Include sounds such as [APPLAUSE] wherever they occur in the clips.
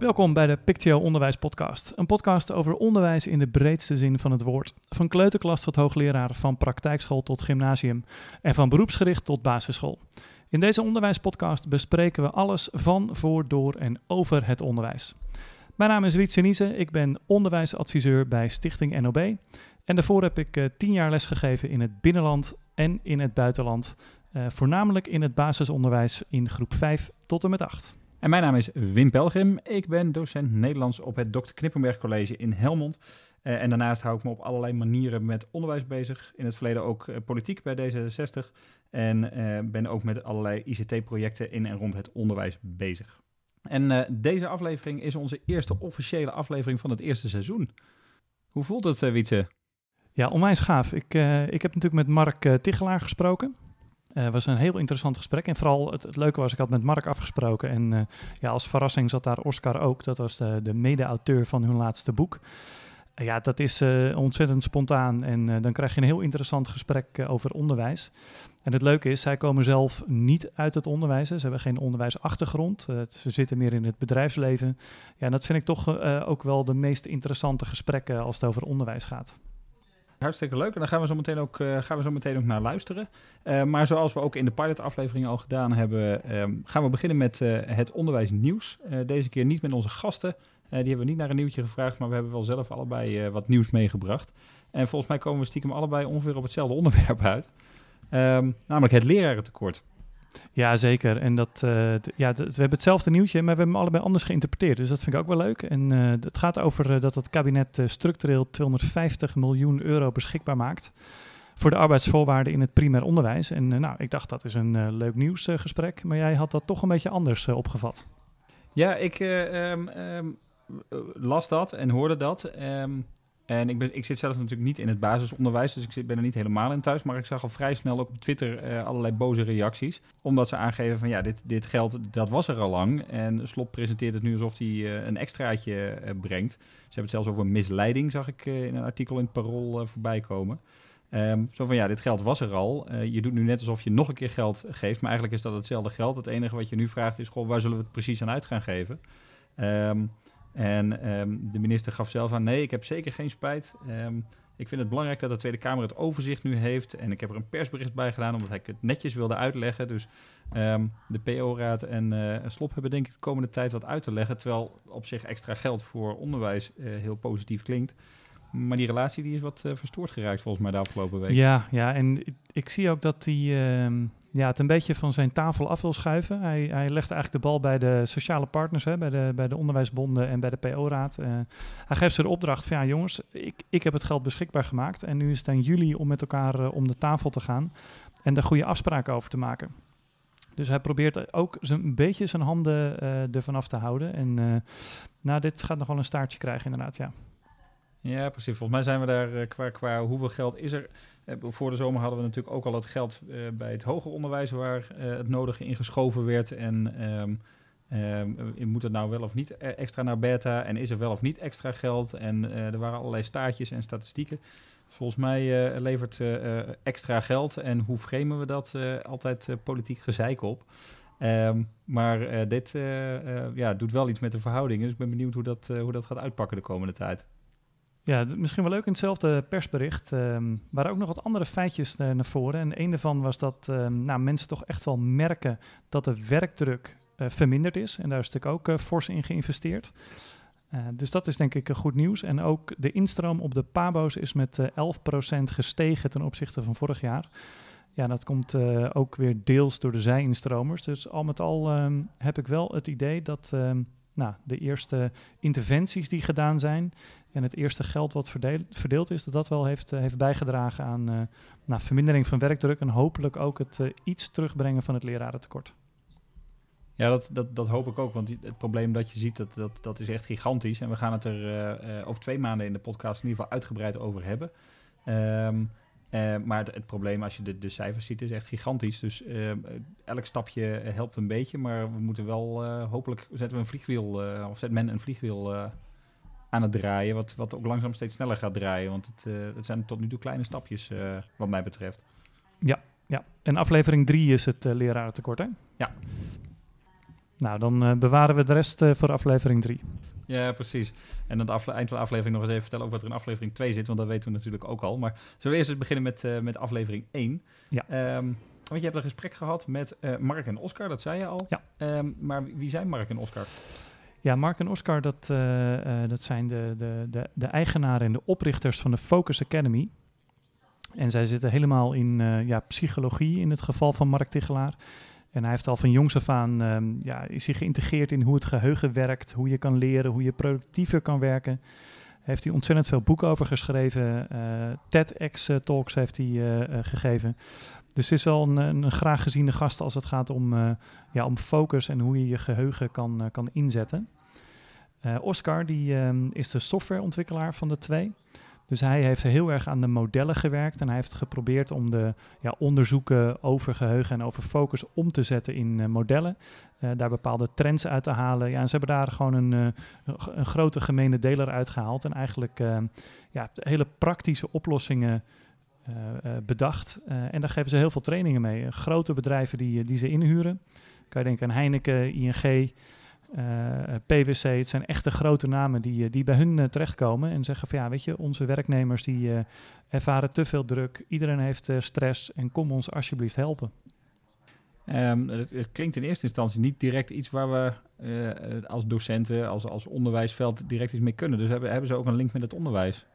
Welkom bij de Pictio Onderwijs Podcast. Een podcast over onderwijs in de breedste zin van het woord. Van kleuterklas tot hoogleraar, van praktijkschool tot gymnasium en van beroepsgericht tot basisschool. In deze onderwijspodcast bespreken we alles van, voor, door en over het onderwijs. Mijn naam is Riet Senise, ik ben onderwijsadviseur bij Stichting NOB. En daarvoor heb ik uh, tien jaar lesgegeven in het binnenland en in het buitenland. Uh, voornamelijk in het basisonderwijs in groep 5 tot en met 8. En mijn naam is Wim Pelgrim. Ik ben docent Nederlands op het Dr. Knippenberg College in Helmond. Uh, en daarnaast hou ik me op allerlei manieren met onderwijs bezig. In het verleden ook uh, politiek bij D66. En uh, ben ook met allerlei ICT-projecten in en rond het onderwijs bezig. En deze aflevering is onze eerste officiële aflevering van het eerste seizoen. Hoe voelt het, Wietse? Ja, onwijs gaaf. Ik, ik heb natuurlijk met Mark Tichelaar gesproken. Het uh, was een heel interessant gesprek. En vooral het, leuke was, ik had met Mark afgesproken. En uh, ja, als verrassing zat daar Oscar ook. Dat was de, de mede-auteur van hun laatste boek. Uh, ja, dat is ontzettend spontaan. En dan krijg je een heel interessant gesprek over onderwijs. En het leuke is, zij komen zelf niet uit het onderwijs. Ze hebben geen onderwijsachtergrond. ze zitten meer in het bedrijfsleven. Ja, en dat vind ik toch ook wel de meest interessante gesprekken als het over onderwijs gaat. Hartstikke leuk. En daar gaan we zo meteen ook, uh, gaan we zo meteen ook naar luisteren. Uh, maar zoals we ook in de pilotaflevering al gedaan hebben, um, gaan we beginnen met uh, het onderwijsnieuws. deze keer niet met onze gasten. die hebben we niet naar een nieuwtje gevraagd, maar we hebben wel zelf allebei wat nieuws meegebracht. En volgens mij komen we stiekem allebei ongeveer op hetzelfde onderwerp uit. Um, namelijk het lerarentekort. Ja, zeker. En dat, uh, ja, we hebben hetzelfde nieuwtje, maar we hebben hem allebei anders geïnterpreteerd. Dus dat vind ik ook wel leuk. En uh, het gaat over uh, dat het kabinet structureel 250 miljoen euro beschikbaar maakt voor de arbeidsvoorwaarden in het primair onderwijs. En nou, ik dacht dat is een leuk nieuwsgesprek, maar jij had dat toch een beetje anders opgevat. Ja, ik um, um, las dat en hoorde dat. Um, en ik, ben, ik zit zelf natuurlijk niet in het basisonderwijs, dus ik ben er niet helemaal in thuis. Maar ik zag al vrij snel ook op Twitter uh, allerlei boze reacties. Omdat ze aangeven van ja, dit, dit geld, dat was er al lang. En Slop presenteert het nu alsof hij uh, een extraatje uh, brengt. Ze hebben het zelfs over misleiding, zag ik in een artikel in het Parool voorbij komen. Um, zo van ja, dit geld was er al. je doet nu net alsof je nog een keer geld geeft. Maar eigenlijk is dat hetzelfde geld. Het enige wat je nu vraagt is, goh, waar zullen we het precies aan uit gaan geven? Um, en um, de minister gaf zelf aan, nee, ik heb zeker geen spijt. Um, ik vind het belangrijk dat de Tweede Kamer het overzicht nu heeft. En ik heb er een persbericht bij gedaan, omdat ik het netjes wilde uitleggen. Dus um, de PO-raad en uh, Slop hebben denk ik de komende tijd wat uit te leggen. Terwijl op zich extra geld voor onderwijs uh, heel positief klinkt. Maar die relatie die is wat uh, verstoord geraakt volgens mij de afgelopen week. Ja, ja en ik zie ook dat die ja, het een beetje van zijn tafel af wil schuiven. Hij, hij legt eigenlijk de bal bij de sociale partners, hè, bij, de, bij de onderwijsbonden en bij de PO-raad. Uh, hij geeft ze de opdracht van ja jongens, ik, ik heb het geld beschikbaar gemaakt en nu is het aan jullie om met elkaar uh, om de tafel te gaan en daar goede afspraken over te maken. Dus hij probeert ook een beetje zijn handen uh, ervan af te houden. En nou, dit gaat nog wel een staartje krijgen inderdaad, ja. Ja, precies. Volgens mij zijn we daar qua, qua hoeveel geld is er voor de zomer hadden we natuurlijk ook al het geld uh, bij het hoger onderwijs waar het nodige in geschoven werd. En um, um, moet het nou wel of niet extra naar beta? En is er wel of niet extra geld? En er waren allerlei staartjes en statistieken. Volgens mij levert extra geld. En hoe framen we dat? altijd politiek gezeik op. Um, maar dit ja, doet wel iets met de verhoudingen. Dus ik ben benieuwd hoe dat, hoe dat gaat uitpakken de komende tijd. Ja, misschien wel leuk in hetzelfde persbericht um, waren ook nog wat andere feitjes uh, naar voren. En een daarvan was dat um, nou, mensen toch echt wel merken dat de werkdruk uh, verminderd is. En daar is natuurlijk ook uh, fors in geïnvesteerd. dus dat is denk ik goed nieuws. En ook de instroom op de PABO's is met 11% gestegen ten opzichte van vorig jaar. Ja, dat komt ook weer deels door de zij-instromers. Dus al met al um, heb ik wel het idee dat nou, de eerste interventies die gedaan zijn en het eerste geld wat verdeeld, verdeeld is, dat dat wel heeft, heeft bijgedragen aan uh, vermindering van werkdruk en hopelijk ook het uh, iets terugbrengen van het lerarentekort. Ja, dat, dat, dat hoop ik ook. Want het probleem dat je ziet, dat, dat, dat is echt gigantisch. En we gaan het er eh, eh, over twee maanden in de podcast in ieder geval uitgebreid over hebben. Ehm, eh, maar het, het probleem als je de, de cijfers ziet is echt gigantisch. Dus ehm, elk stapje helpt een beetje. Maar we moeten wel, eh, hopelijk zetten we een vliegwiel, eh, of zet men een vliegwiel eh, aan het draaien. Wat, wat ook langzaam steeds sneller gaat draaien. Want het, eh, het zijn tot nu toe kleine stapjes, eh, wat mij betreft. Ja, en aflevering 3 is het lerarentekort, hè? Ja. Nou, dan bewaren we de rest voor aflevering 3. Ja, precies. En aan het eind van de aflevering nog eens even vertellen ook wat er in aflevering 2 zit, want dat weten we natuurlijk ook al. Maar zullen we eerst eens beginnen met, uh, met aflevering 1? Ja. Um, want je hebt een gesprek gehad met uh, Mark en Oscar, dat zei je al. Ja. Um, maar wie zijn Mark en Oscar? Ja, Mark en Oscar, dat, uh, dat zijn de, de, de, de eigenaren en de oprichters van de Focus Academy. En zij zitten helemaal in ja, psychologie in het geval van Mark Tichelaar. En hij heeft al van jongs af aan um, ja, is hij geïntegreerd in hoe het geheugen werkt, hoe je kan leren, hoe je productiever kan werken. Heeft hij ontzettend veel boeken over geschreven. Uh, TEDx-talks heeft hij uh, gegeven. Dus het is wel een, een, graag geziene gast als het gaat om, ja, om focus en hoe je je geheugen kan, kan inzetten. Oscar die, um, is de softwareontwikkelaar van de twee. Dus hij heeft heel erg aan de modellen gewerkt en hij heeft geprobeerd om de ja, onderzoeken over geheugen en over focus om te zetten in uh, modellen. Uh, daar bepaalde trends uit te halen. Ja, en ze hebben daar gewoon een, uh, een grote gemene deler uitgehaald en eigenlijk ja, hele praktische oplossingen bedacht. en daar geven ze heel veel trainingen mee. grote bedrijven die, die ze inhuren. Kan je denken aan Heineken, ING, PwC, het zijn echte grote namen die, die bij hun terechtkomen en zeggen van ja, weet je, onze werknemers die ervaren te veel druk, iedereen heeft stress en kom ons alsjeblieft helpen. Um, het, het, klinkt in eerste instantie niet direct iets waar we als docenten, als, als onderwijsveld direct iets mee kunnen. Dus hebben, hebben ze ook een link met het onderwijs?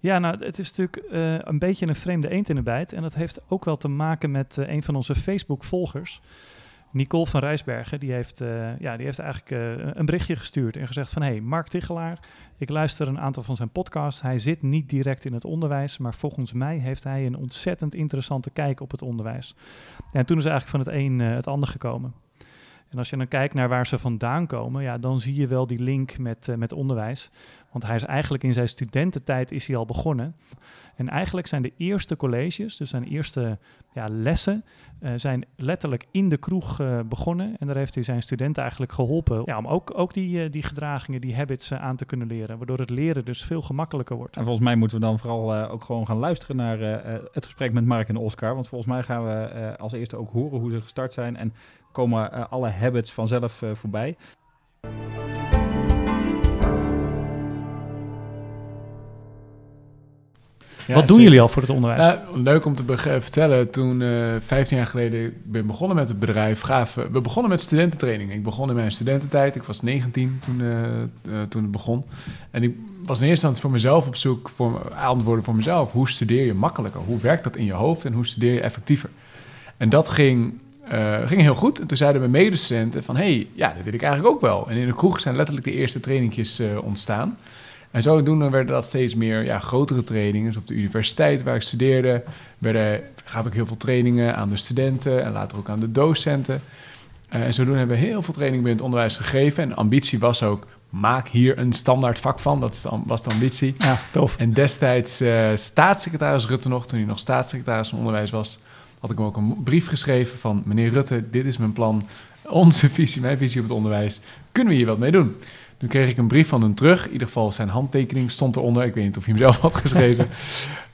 Ja, nou, het is natuurlijk een beetje een vreemde eend in de bijt en dat heeft ook wel te maken met een van onze Facebook-volgers. Nicole van Rijsbergen, die heeft, uh, ja, die heeft eigenlijk uh, een berichtje gestuurd en gezegd van... hé, hey, Mark Tichelaar, ik luister een aantal van zijn podcasts. Hij zit niet direct in het onderwijs, maar volgens mij heeft hij een ontzettend interessante kijk op het onderwijs. En toen is eigenlijk van het een uh, het ander gekomen. En als je dan kijkt naar waar ze vandaan komen, ja, dan zie je wel die link met, met onderwijs. Want hij is eigenlijk in zijn studententijd is hij al begonnen. En eigenlijk zijn de eerste colleges, dus zijn eerste ja, lessen, uh, zijn letterlijk in de kroeg uh, begonnen. En daar heeft hij zijn studenten eigenlijk geholpen ja, om ook, ook die, die gedragingen, die habits aan te kunnen leren. Waardoor het leren dus veel gemakkelijker wordt. En volgens mij moeten we dan vooral ook gewoon gaan luisteren naar het gesprek met Mark en Oscar. Want volgens mij gaan we als eerste ook horen hoe ze gestart zijn en komen alle habits vanzelf voorbij. Ja, Wat doen zeker. jullie al voor het onderwijs? Nou, leuk om te vertellen. Toen uh, 15 jaar geleden ben begonnen met het bedrijf, gaaf. We begonnen met studententraining. Ik begon in mijn studententijd. Ik was 19 toen, uh, uh, toen het begon. En ik was in eerste instantie voor mezelf op zoek voor antwoorden voor mezelf. Hoe studeer je makkelijker? Hoe werkt dat in je hoofd en hoe studeer je effectiever? En dat ging, uh, ging heel goed. En toen zeiden mijn medestudenten van... hé, hey, ja, dat wil ik eigenlijk ook wel. En in de kroeg zijn letterlijk de eerste trainingjes uh, ontstaan. En zodoende werden dat steeds meer ja, grotere trainingen. Dus op de universiteit waar ik studeerde... Werden, gaf ik heel veel trainingen aan de studenten... en later ook aan de docenten. Uh, en zodoende hebben we heel veel trainingen binnen het onderwijs gegeven. En de ambitie was ook... maak hier een standaard vak van. Dat was de ambitie. Ja, tof. En destijds staatssecretaris Rutte nog... toen hij nog staatssecretaris van Onderwijs was had ik hem ook een brief geschreven van... meneer Rutte, dit is mijn plan, onze visie, mijn visie op het onderwijs. Kunnen we hier wat mee doen? Toen kreeg ik een brief van hem terug. In ieder geval zijn handtekening stond eronder. Ik weet niet of hij hem zelf [LAUGHS] had geschreven.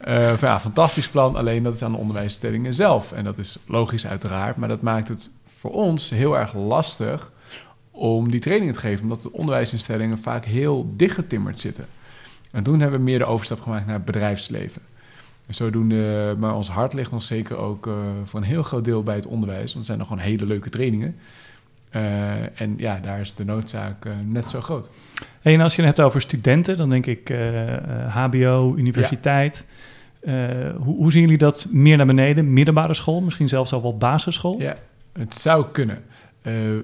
uh, van, ja, fantastisch plan, alleen dat is aan de onderwijsstellingen zelf. En dat is logisch uiteraard, maar dat maakt het voor ons heel erg lastig... om die trainingen te geven, omdat de onderwijsinstellingen vaak heel dichtgetimmerd zitten. En toen hebben we meer de overstap gemaakt naar het bedrijfsleven. En zodoende, maar ons hart ligt nog zeker ook uh, voor een heel groot deel bij het onderwijs. Want het zijn nog gewoon hele leuke trainingen. Uh, en ja, daar is de noodzaak uh, net zo groot. Hey, en als je het hebt over studenten, dan denk ik HBO, universiteit. Ja. Hoe, hoe, zien jullie dat meer naar beneden? Middelbare school, misschien zelfs al wel basisschool? Ja, het zou kunnen.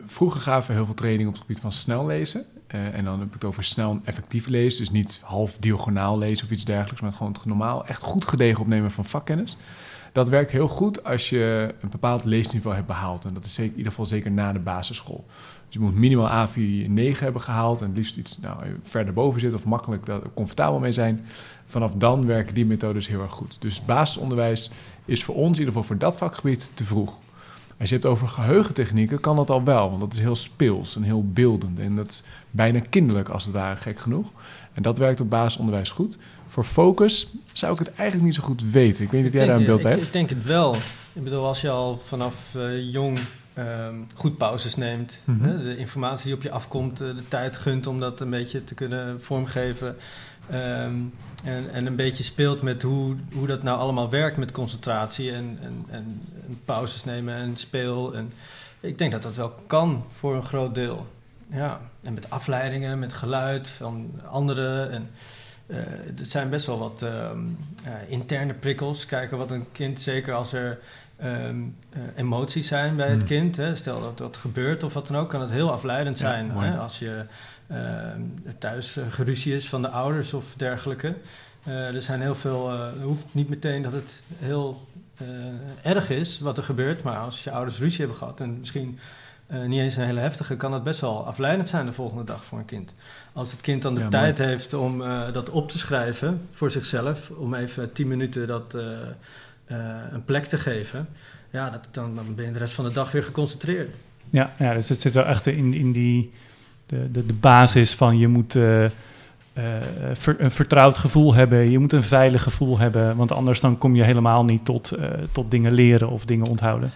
vroeger gaven we heel veel training op het gebied van snel lezen. Uh, en dan heb ik het over snel en effectief lezen. Dus niet half diagonaal lezen of iets dergelijks, maar gewoon het normaal echt goed gedegen opnemen van vakkennis. Dat werkt heel goed als je een bepaald leesniveau hebt behaald. En dat is zeker, in ieder geval zeker na de basisschool. Dus je moet minimaal A4-9 hebben gehaald en het liefst iets nou, verder boven zitten of makkelijk daar comfortabel mee zijn. Vanaf dan werken die methodes heel erg goed. Dus basisonderwijs is voor ons, in ieder geval voor dat vakgebied, te vroeg. Als je het over geheugentechnieken, kan dat al wel, want dat is heel speels en heel beeldend. En dat is bijna kinderlijk als het ware, gek genoeg. En dat werkt op basisonderwijs goed. Voor focus zou ik het eigenlijk niet zo goed weten. Ik weet niet of jij daar een beeld bij ik, hebt. ik denk het wel. Ik bedoel, als je al vanaf eh, jong ehm, goed pauzes neemt, Mhm. hè, de informatie die op je afkomt, eh, de tijd gunt om dat een beetje te kunnen vormgeven. Ehm, en, en een beetje speelt met hoe, hoe dat nou allemaal werkt met concentratie en, en, en, pauzes nemen en speel. En ik denk dat dat wel kan voor een groot deel. Ja, en met afleidingen, met geluid van anderen. En, eh het zijn best wel wat ehm, eh, interne prikkels. Kijken wat een kind, zeker als er ehm, eh, emoties zijn bij het Hmm. kind. Hè, stel dat dat gebeurt of wat dan ook, kan het heel afleidend Ja, zijn. Hè, als je thuis eh, geruzie is van de ouders of dergelijke. Eh, er zijn heel veel, eh, het hoeft niet meteen dat het heel eh, erg is wat er gebeurt. Maar als je ouders ruzie hebben gehad en misschien eh, niet eens een hele heftige, kan het best wel afleidend zijn de volgende dag voor een kind. Als het kind dan de Ja, tijd heeft om eh, dat op te schrijven voor zichzelf, om even tien minuten dat eh, eh, een plek te geven, ja, dat, dan, dan ben je de rest van de dag weer geconcentreerd. Ja, ja, dus het zit wel echt in, in die, de, de, de basis van je moet eh, eh, ver- een vertrouwd gevoel hebben, je moet een veilig gevoel hebben, want anders dan kom je helemaal niet tot, eh, tot dingen leren of dingen onthouden.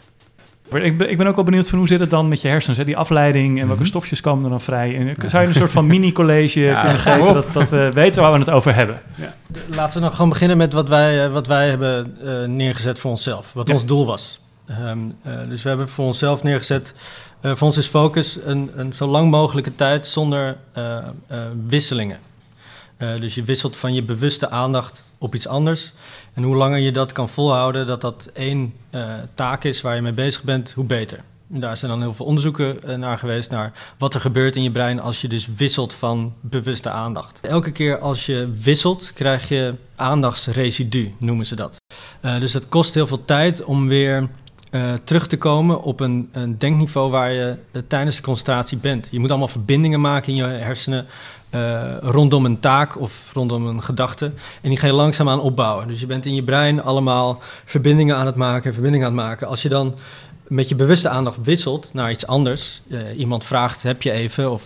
Maar Ik ben, ik ben ook wel benieuwd van hoe zit het dan met je hersens, hè? die afleiding en welke Mhm. stofjes komen er dan vrij? En, Ja. zou je een soort van mini-college [LAUGHS] Ja, kunnen geven dat, dat we weten waar we het over hebben? Laten we dan gewoon beginnen met wat wij, wat wij hebben eh, neergezet voor onszelf. Wat Ja. ons doel was. Ehm, eh, dus we hebben voor onszelf neergezet. eh, voor ons is focus een, een zo lang mogelijke tijd zonder eh, wisselingen. Dus je wisselt van je bewuste aandacht op iets anders. En hoe langer je dat kan volhouden, dat dat één taak is waar je mee bezig bent, hoe beter. En daar zijn dan heel veel onderzoeken naar geweest, naar wat er gebeurt in je brein als je dus wisselt van bewuste aandacht. Elke keer als je wisselt, krijg je aandachtsresidu, noemen ze dat. Dus het kost heel veel tijd om weer eh, terug te komen op een, een denkniveau waar je eh, tijdens de concentratie bent. Je moet allemaal verbindingen maken in je hersenen eh, rondom een taak of rondom een gedachte. En die ga je langzaamaan opbouwen. Dus je bent in je brein allemaal verbindingen aan het maken, verbindingen aan het maken. Als je dan met je bewuste aandacht wisselt naar iets anders. iemand vraagt, heb je even? Of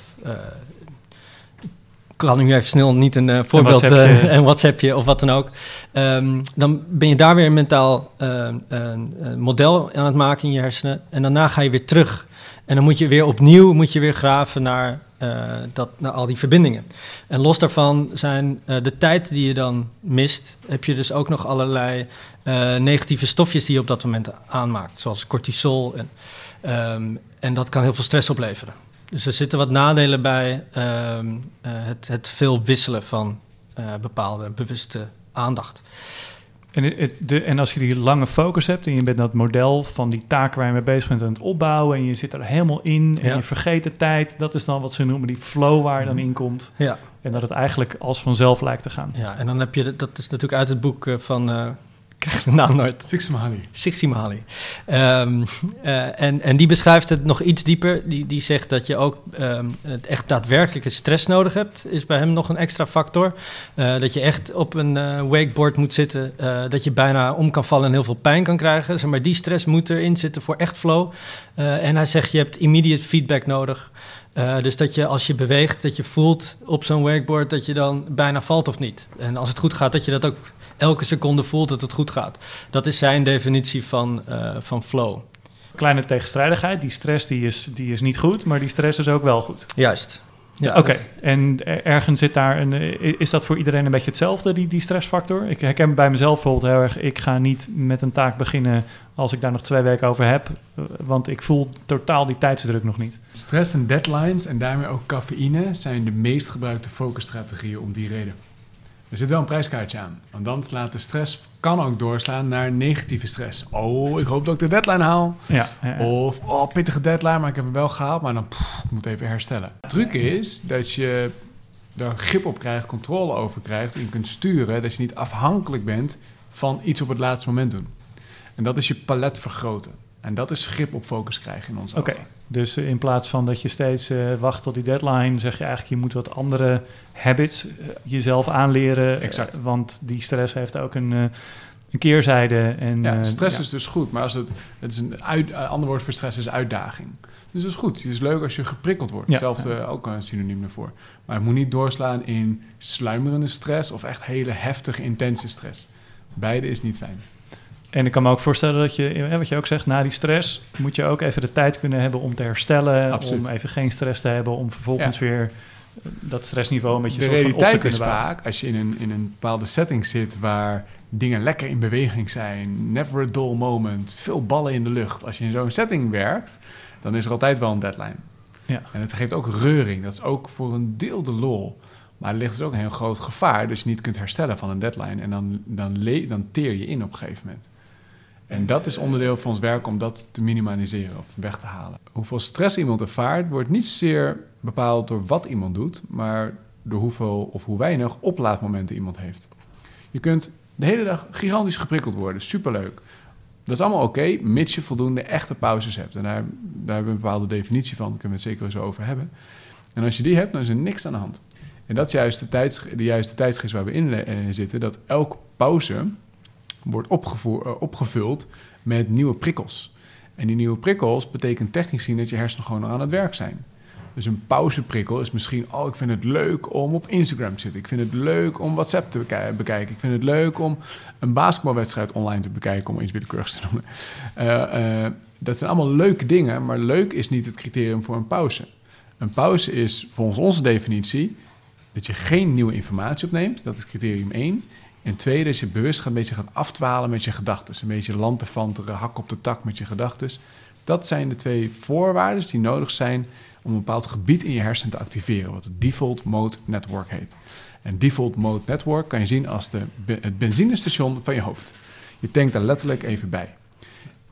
kan nu even snel niet een eh, voorbeeld WhatsApp je. eh, en WhatsApp je of wat dan ook. Ehm, dan ben je daar weer mentaal eh, een, een model aan het maken in je hersenen. En daarna ga je weer terug. En dan moet je weer opnieuw moet je weer graven naar, eh, dat, naar al die verbindingen. En los daarvan zijn de tijd die je dan mist, heb je dus ook nog allerlei negatieve stofjes die je op dat moment aanmaakt, zoals cortisol. En, ehm, en dat kan heel veel stress opleveren. Dus er zitten wat nadelen bij ehm, eh, het, het veel wisselen van eh, bepaalde bewuste aandacht. En, het- de, en als je die lange focus hebt en je bent dat model van die taken waar je mee bezig bent aan het opbouwen en je zit er helemaal in en Ja. je vergeet de tijd, dat is dan wat ze noemen die flow waar je dan Mhm. in komt. Ja. En dat het eigenlijk als vanzelf lijkt te gaan. Ja, en dan heb je, dat is natuurlijk uit het boek eh, van, [LAUGHS] krijg de naam nooit, Mahali. Siximali. Ehm eh, en, en die beschrijft het nog iets dieper. Die, die zegt dat je ook ehm, het echt daadwerkelijke stress nodig hebt. Is bij hem nog een extra factor. Eh, dat je echt op een eh, wakeboard moet zitten. dat je bijna om kan vallen en heel veel pijn kan krijgen. Zeg maar die stress moet erin zitten voor echt flow. En hij zegt je hebt immediate feedback nodig. Dus dat je als je beweegt, dat je voelt op zo'n wakeboard dat je dan bijna valt of niet. En als het goed gaat, dat je dat ook elke seconde voelt dat het goed gaat. Dat is zijn definitie van, eh, van flow. Kleine tegenstrijdigheid, die stress die is, die is niet goed, maar die stress is ook wel goed. Juist. Ja, Oké, dus- en er- ergens zit daar een. eh, Is dat voor iedereen een beetje hetzelfde, die, die stressfactor? Ik herken bij mezelf bijvoorbeeld heel erg. Ik ga niet met een taak beginnen als ik daar nog twee weken over heb, eh, want ik voel totaal die tijdsdruk nog niet. Stress en deadlines en daarmee ook cafeïne zijn de meest gebruikte focusstrategieën om die reden. Er zit wel een prijskaartje aan, want dan slaat de stress kan ook doorslaan naar negatieve stress. Oh, ik hoop dat ik de deadline haal. Ja, ja, ja. Of, oh, pittige deadline, maar ik heb hem wel gehaald, maar dan pff, ik moet even herstellen. Het truc is dat je er grip op krijgt, controle over krijgt en kunt sturen, dat je niet afhankelijk bent van iets op het laatste moment doen. En dat is je palet vergroten. En dat is grip op focus krijgen in ons Oké, dus eh, in plaats van dat je steeds eh, wacht tot die deadline, zeg je eigenlijk je moet wat andere habits eh, jezelf aanleren. eh, Exact. want die stress heeft ook een, eh, een keerzijde. En, Ja, eh, stress ja. is dus goed, maar als het, het is een uit, ander woord voor stress is uitdaging. Dus dat is goed. Het is leuk als je geprikkeld wordt. Ja. Hetzelfde ook een synoniem daarvoor. Maar het moet niet doorslaan in sluimerende stress of echt hele heftige, intense stress. Beide is niet fijn. En ik kan me ook voorstellen dat je, wat je ook zegt, na die stress moet je ook even de tijd kunnen hebben om te herstellen. Absoluut. Om even geen stress te hebben, om vervolgens weer dat stressniveau een beetje De soort van op te realiteit kunnen is bouwen. vaak, als je in een, in een bepaalde setting zit waar dingen lekker in beweging zijn, never a dull moment, veel ballen in de lucht. Als je in zo'n setting werkt, dan is er altijd wel een deadline. Ja. En het geeft ook reuring. Dat is ook voor een deel de lol. Maar er ligt dus ook een heel groot gevaar dat je niet kunt herstellen van een deadline. En dan, dan, le- dan teer je in op een gegeven moment. En dat is onderdeel van ons werk om dat te minimaliseren of weg te halen. Hoeveel stress iemand ervaart, wordt niet zozeer bepaald door wat iemand doet, maar door hoeveel of hoe weinig oplaadmomenten iemand heeft. Je kunt de hele dag gigantisch geprikkeld worden, superleuk. Dat is allemaal oké, mits je voldoende echte pauzes hebt. En daar, daar hebben we een bepaalde definitie van, daar kunnen we het zeker zo over hebben. En als je die hebt, dan is er niks aan de hand. En dat is juist de, tijds, de juiste tijdsgeest waar we in eh, zitten, dat elke pauze wordt opgevoer, eh, opgevuld met nieuwe prikkels. En die nieuwe prikkels betekent technisch gezien dat je hersenen gewoon aan het werk zijn. Dus een pauzeprikkel is misschien, oh, ik vind het leuk om op Instagram te zitten. Ik vind het leuk om WhatsApp te beki- bekijken. Ik vind het leuk om een basketbalwedstrijd online te bekijken, om iets willekeurigs te noemen. Eh, eh, dat zijn allemaal leuke dingen, maar leuk is niet het criterium voor een pauze. Een pauze is volgens onze definitie dat je geen nieuwe informatie opneemt. Dat is criterium 1. En tweede is je bewust een beetje gaat afdwalen met je gedachten. Een beetje lantefanteren, hak op de tak met je gedachten. Dat zijn de twee voorwaarden die nodig zijn om een bepaald gebied in je hersenen te activeren, wat het default mode network heet. En default mode network kan je zien als de, het benzinestation van je hoofd. Je tankt daar letterlijk even bij.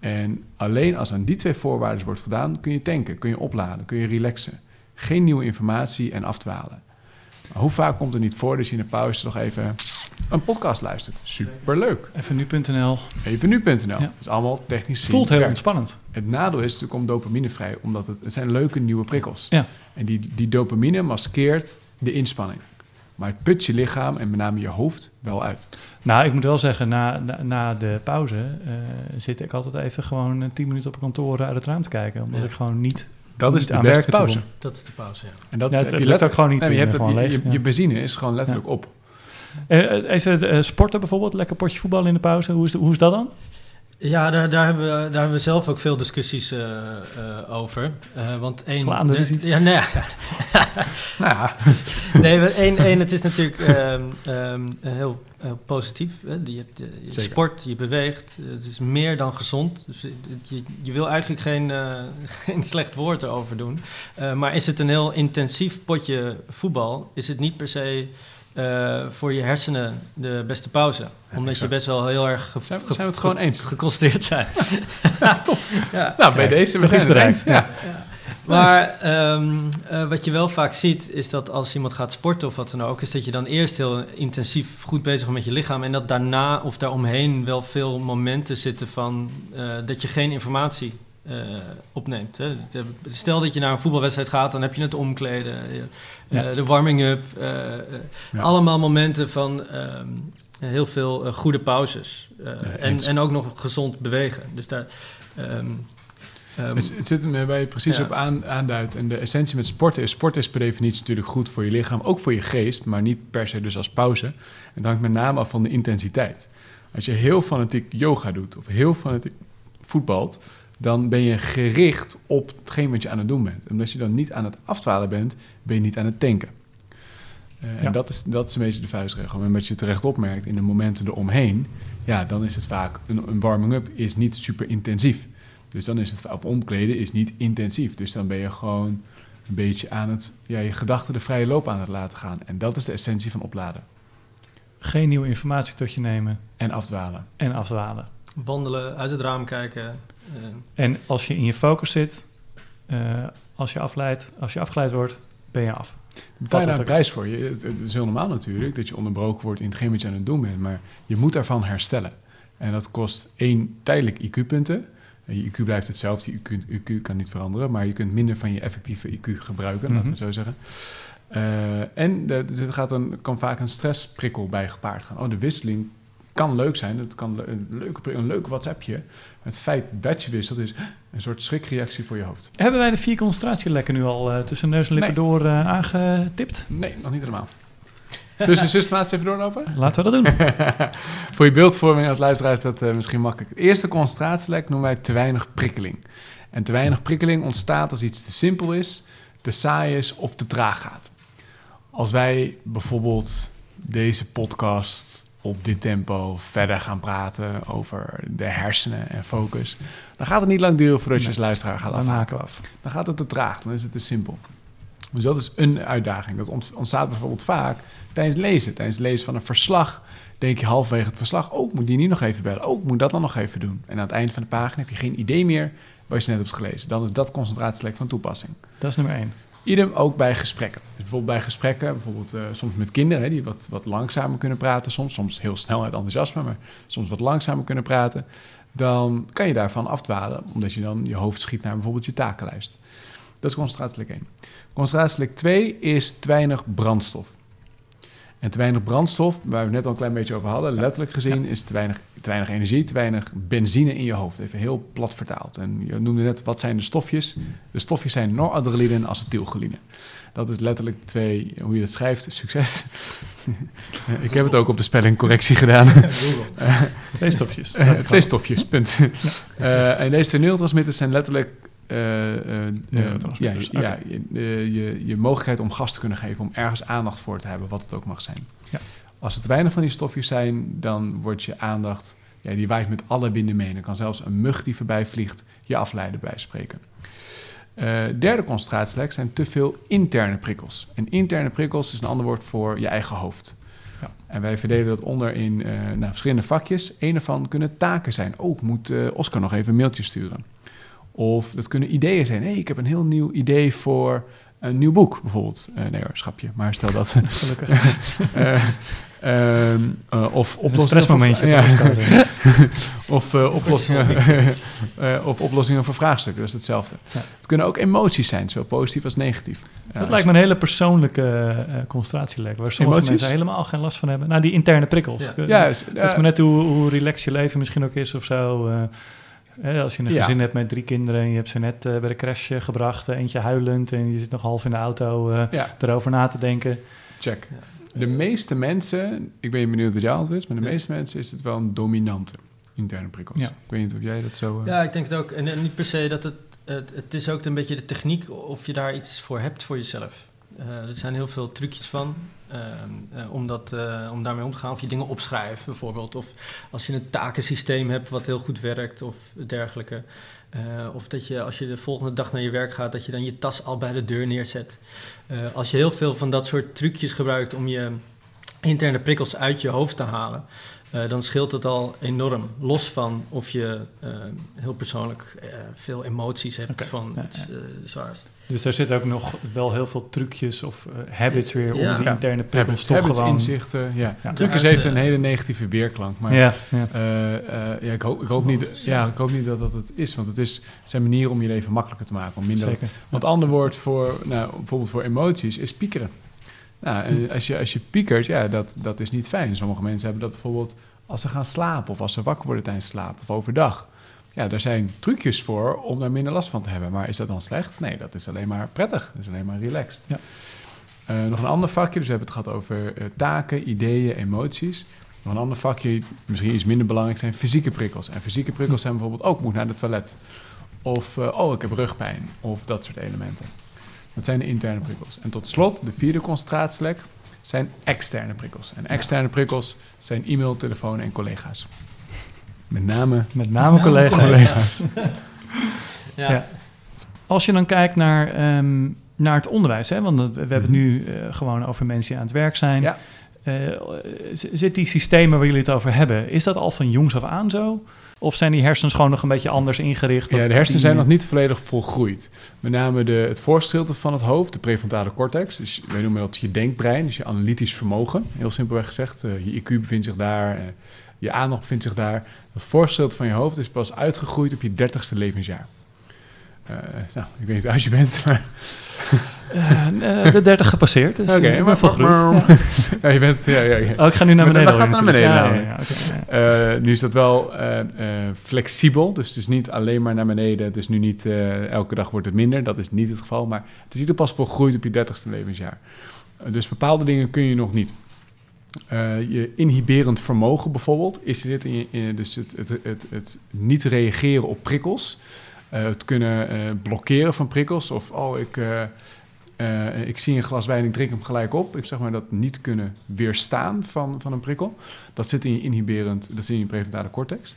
En alleen als aan die twee voorwaarden wordt voldaan, kun je tanken, kun je opladen, kun je relaxen. Geen nieuwe informatie en afdwalen. Hoe vaak komt het niet voor dat je in de pauze nog even een podcast luistert? Superleuk. Even nu.nl. Even nu.nl. Ja. Dat is allemaal technisch Het voelt heel werk. ontspannend. Het nadeel is, er komt dopamine vrij, omdat het, het zijn leuke nieuwe prikkels. Ja. En die, die dopamine maskeert de inspanning. Maar het put je lichaam en met name je hoofd wel uit. Nou, ik moet wel zeggen, na, na, na de pauze eh, zit ik altijd even gewoon eh, 10 minuten op kantoor uit het raam te kijken. Omdat Ja. ik gewoon niet... Dat is de aan beste werken toe pauze. Dat is de pauze, ja. En dat Ja, is- het- heb je het let- ook gewoon niet Nee, je, hebt gewoon het, je, leeg, je, ja. je benzine is gewoon letterlijk op. Eh, eh, even eh, sporten bijvoorbeeld, lekker potje voetbal in de pauze. Hoe is, hoe is dat dan? Ja, daar, daar, hebben we, daar hebben we zelf ook veel discussies eh, eh, over. Eh, want één, Slaande de- ruzies? Ja, nee. [LAUGHS] Nou ja, [LAUGHS] nee één, één, het is natuurlijk ehm, ehm, heel, heel positief. Hè? Je, hebt, je sport, je beweegt. Het is meer dan gezond. Dus je, je wil eigenlijk geen, [LAUGHS] geen slecht woord erover doen. Maar is het een heel intensief potje voetbal, is het niet per se eh, voor je hersenen de beste pauze. Omdat exact. je best wel heel erg ge- zijn, ge- zijn we het gewoon eens? geconcentreerd zijn. [LAUGHS] Ja. Nou, bij Kijk, deze we zijn bereikt. Ja. Maar ehm, eh, wat je wel vaak ziet, is dat als iemand gaat sporten of wat dan ook, is dat je dan eerst heel intensief goed bezig bent met je lichaam en dat daarna of daaromheen wel veel momenten zitten van eh, dat je geen informatie eh, opneemt. Hè. Stel dat je naar een voetbalwedstrijd gaat, dan heb je het omkleden, Ja. eh, de warming-up, eh, Ja. allemaal momenten van ehm, heel veel goede pauzes en, en ook nog gezond bewegen. Dus daar. ehm, ehm, Het, het zit er waar je precies Ja. op aan, aanduidt. En de essentie met sporten is... Sport is per definitie natuurlijk goed voor je lichaam. Ook voor je geest, maar niet per se dus als pauze. En dat hangt met name af van de intensiteit. Als je heel fanatiek yoga doet of heel fanatiek voetbalt... dan ben je gericht op hetgeen wat je aan het doen bent. En omdat je dan niet aan het afdwalen bent, ben je niet aan het tanken. Eh, Ja. En dat is, dat is een beetje de vuistregel. En wat je terecht opmerkt in de momenten eromheen... ja, dan is het vaak... een, een warming-up is niet super intensief. Dus dan is het... of omkleden is niet intensief. Dus dan ben je gewoon een beetje aan het... ja, je gedachten de vrije loop aan het laten gaan. En dat is de essentie van opladen. Geen nieuwe informatie tot je nemen En afdwalen. en afdwalen. Wandelen, uit het raam kijken. Eh, En als je in je focus zit, eh, als, je afleidt, als je afgeleid wordt, ben je af. Betaal daar een ook prijs voor? Je, het, het is heel normaal natuurlijk dat je onderbroken wordt in hetgeen wat je aan het doen bent. Maar je moet daarvan herstellen. En dat kost één tijdelijk IQ-punten. En Je IQ blijft hetzelfde, je IQ, IQ kan niet veranderen, maar je kunt minder van je effectieve IQ gebruiken, laten we het zo zeggen. Eh, en er gaat een, kan vaak een stressprikkel bij gepaard gaan. Oh, de wisseling kan leuk zijn. Het kan een leuke, een leuk WhatsAppje. Het feit dat je wisselt is een soort schrikreactie voor je hoofd. Hebben wij de vier concentratielekken nu al eh, tussen neus en lippen Nee. door eh, aangetipt? Nee, nog niet helemaal. We systematisch even doorlopen? [LAUGHS] Laten we dat doen. [LAUGHS] Voor je beeldvorming als luisteraar is dat eh, misschien makkelijk. Het eerste concentratielek noemen wij te weinig prikkeling. En te weinig prikkeling ontstaat als iets te simpel is, te saai is of te traag gaat. Als wij bijvoorbeeld deze podcast op dit tempo verder gaan praten over de hersenen en focus, dan gaat het niet lang duren voordat je als luisteraar gaat Dan afhaken. haken we af. Dan gaat het te traag, dan is het te simpel. Dus dat is een uitdaging. Dat ont- ontstaat bijvoorbeeld vaak tijdens lezen. Tijdens het lezen van een verslag denk je halverwege het verslag... oh, ik moet die niet nog even bellen. Oh, ik moet dat dan nog even doen. En aan het eind van de pagina heb je geen idee meer... wat je net hebt gelezen. Dan is dat concentratielek van toepassing. Dat is nummer één. Idem ook bij gesprekken. Bijvoorbeeld bij gesprekken, bijvoorbeeld eh, soms met kinderen... Hè, die wat, wat langzamer kunnen praten soms. Soms heel snel uit enthousiasme, maar soms wat langzamer kunnen praten. Dan kan je daarvan afdwalen... omdat je dan je hoofd schiet naar bijvoorbeeld je takenlijst. Dat is concentratielek 1. Concentratielek 2 is te weinig brandstof. En te weinig brandstof, waar we het net al een klein beetje over hadden, letterlijk gezien, is te weinig, te weinig energie, te weinig benzine in je hoofd. Even heel plat vertaald. En je noemde net, wat zijn de stofjes? De stofjes zijn noradrenaline en acetylcholine. Dat is letterlijk twee, hoe je dat schrijft, succes. [LAUGHS] Ik heb het ook op de spellingcorrectie gedaan. [LAUGHS] Twee stofjes. Eh, twee stofjes, punt. Eh, en deze twee neurotransmitters zijn letterlijk... eh, eh, eh, Neurotransmitters, ja, ja, je, eh, je, je mogelijkheid om gas te kunnen geven... om ergens aandacht voor te hebben, wat het ook mag zijn. Ja. Als het weinig van die stofjes zijn, dan wordt je aandacht... Ja, die waait met alle winden mee. Dan kan zelfs een mug die voorbij vliegt je afleiden bij spreken. Eh, derde concentratielek zijn te veel interne prikkels. En interne prikkels is een ander woord voor je eigen hoofd. Ja. En wij verdelen dat onder in eh, nou, verschillende vakjes. Een daarvan kunnen taken zijn. Oh, ik moet eh, Oscar nog even een mailtje sturen. Of dat kunnen ideeën zijn. Hé, hey, ik heb een heel nieuw idee voor een nieuw boek, bijvoorbeeld. Nee hoor, schapje. Maar stel dat. Gelukkig. [LAUGHS] Eh, eh, of Een oplossingen stressmomentje. ja, [LAUGHS] of eh, oplossingen, [LAUGHS] eh, of oplossingen voor vraagstukken. Dat is hetzelfde. Ja. Het kunnen ook emoties zijn, zowel positief als negatief. Ja, Dat lijkt me een hele persoonlijke eh concentratielek, waar sommige Emoties? mensen helemaal geen last van hebben. Nou, die interne prikkels. Ja. Eh, Het is- maar net hoe, hoe relaxed je leven misschien ook is of zo. eh, als je een gezin hebt met drie kinderen en je hebt ze net eh, bij de crash eh, gebracht, eh, eentje huilend en je zit nog half in de auto eh, erover na te denken. check. De meeste mensen, ik ben benieuwd wat jouw antwoord is, maar de Ja. meeste mensen is het wel een dominante interne prikkels. Ja. Ik weet niet of jij dat zo... eh, Ja, ik denk het ook. En, en niet per se dat het, het... Het is ook een beetje de techniek of je daar iets voor hebt voor jezelf. Eh, er zijn heel veel trucjes van. ehm, eh, om, dat, eh, om daarmee om te gaan. Of je dingen opschrijft bijvoorbeeld. Of als je een takensysteem hebt wat heel goed werkt of dergelijke. Eh, of dat je als je de volgende dag naar je werk gaat, dat je dan je tas al bij de deur neerzet. Eh, als je heel veel van dat soort trucjes gebruikt om je interne prikkels uit je hoofd te halen, eh, dan scheelt het al enorm. Los van of je eh, heel persoonlijk eh, veel emoties hebt van ja, iets eh, zwaars. Dus daar zitten ook nog wel heel veel trucus of habits weer om Ja. die Ja. interne prikkels Habits, toch habits, gewoon... inzichten, ja. Ja. Trucjes heeft een hele negatieve weerklank, maar... Ja. Eh, eh, ik hoop, ik, hoop niet, ja, ik hoop niet dat dat het is, want het, is, het zijn manieren om je leven makkelijker te maken. Om minder, zeker. Want een ander woord voor, nou, bijvoorbeeld voor emoties, is piekeren. Nou, en als, je, als je piekert, ja, dat, dat is niet fijn. Sommige mensen hebben dat bijvoorbeeld als ze gaan slapen of als ze wakker worden tijdens slapen of overdag. Ja, er zijn trucjes voor om daar minder last van te hebben. Maar is dat dan slecht? Nee, dat is alleen maar prettig. Dat is alleen maar relaxed. Ja. Eh, nog een ander vakje, dus we hebben het gehad over eh, taken, ideeën, emoties. Nog een ander vakje, misschien iets minder belangrijk, zijn fysieke prikkels. En fysieke prikkels zijn bijvoorbeeld ook, moet naar het toilet. Of, eh, oh, ik heb rugpijn. Of dat soort elementen. Dat zijn de interne prikkels. En tot slot, de vierde concentratielek zijn externe prikkels. En externe prikkels zijn e-mail, telefoon en collega's. Met name Met name collega's. collega's. [LAUGHS] Ja. Ja. Als je dan kijkt naar, ehm, naar het onderwijs, hè, want we hebben het Mhm. nu eh, gewoon over mensen die aan het werk zijn. Ja. Eh, zit die systemen waar jullie het over hebben, is dat al van jongs af aan zo? Of zijn die hersens gewoon nog een beetje anders ingericht? Ja, de hersenen die- zijn nog niet volledig volgroeid. Met name de, het voorschilte van het hoofd, de prefrontale cortex. Dus wij noemen dat je denkbrein, dus je analytisch vermogen. Heel simpelweg gezegd, eh, je IQ bevindt zich daar. eh, Je aandacht bevindt zich daar. Dat voorgedeelte van je hoofd is pas uitgegroeid op je dertigste levensjaar. Uh, nou, ik weet niet hoe oud je bent, maar... Uh, de 30 gepasseerd, dus Oké, okay, maar volgroeid. ja. [LAUGHS] ja, je bent... Ja, ja, ja. Oh, ik ga nu naar Maar dan beneden. gaat naar beneden, Ja. Eh, nu is dat wel eh, eh, flexibel, dus het is niet alleen maar naar beneden. Dus nu niet eh, elke dag wordt het minder, dat is niet het geval. Maar het is ieder pas volgroeid op je dertigste levensjaar. Eh, dus bepaalde dingen kun je nog niet. Eh, je inhiberend vermogen bijvoorbeeld, is dit in je, in- dus het, het, het, het niet reageren op prikkels. Eh, het kunnen eh, blokkeren van prikkels of oh, ik, eh, ik zie een glas wijn, ik drink hem gelijk op. Ik zeg maar dat niet kunnen weerstaan van, van een prikkel. Dat zit in je inhiberend, dat zit in je prefrontale cortex.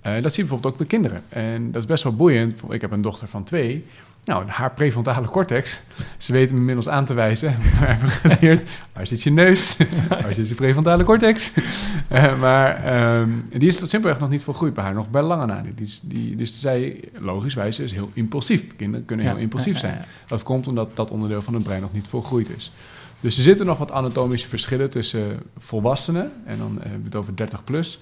Eh, dat zie je bijvoorbeeld ook bij kinderen. En dat is best wel boeiend. Ik heb een dochter van twee. Nou, haar prefrontale cortex, ze weten hem inmiddels aan te wijzen. [LAUGHS] We hebben geleerd, waar zit je neus? [LAUGHS] waar zit je prefrontale cortex? [LAUGHS] Eh, maar ehm, die is tot simpelweg nog niet volgroeid bij haar, nog bij lange na niet. Die, is- die, dus zij, logischwijs, is heel impulsief. Kinderen kunnen heel Ja, impulsief zijn. ja, ja. Dat komt omdat dat onderdeel van het brein nog niet volgroeid is. Dus er zitten nog wat anatomische verschillen tussen volwassenen, en dan hebben we het over 30 plus,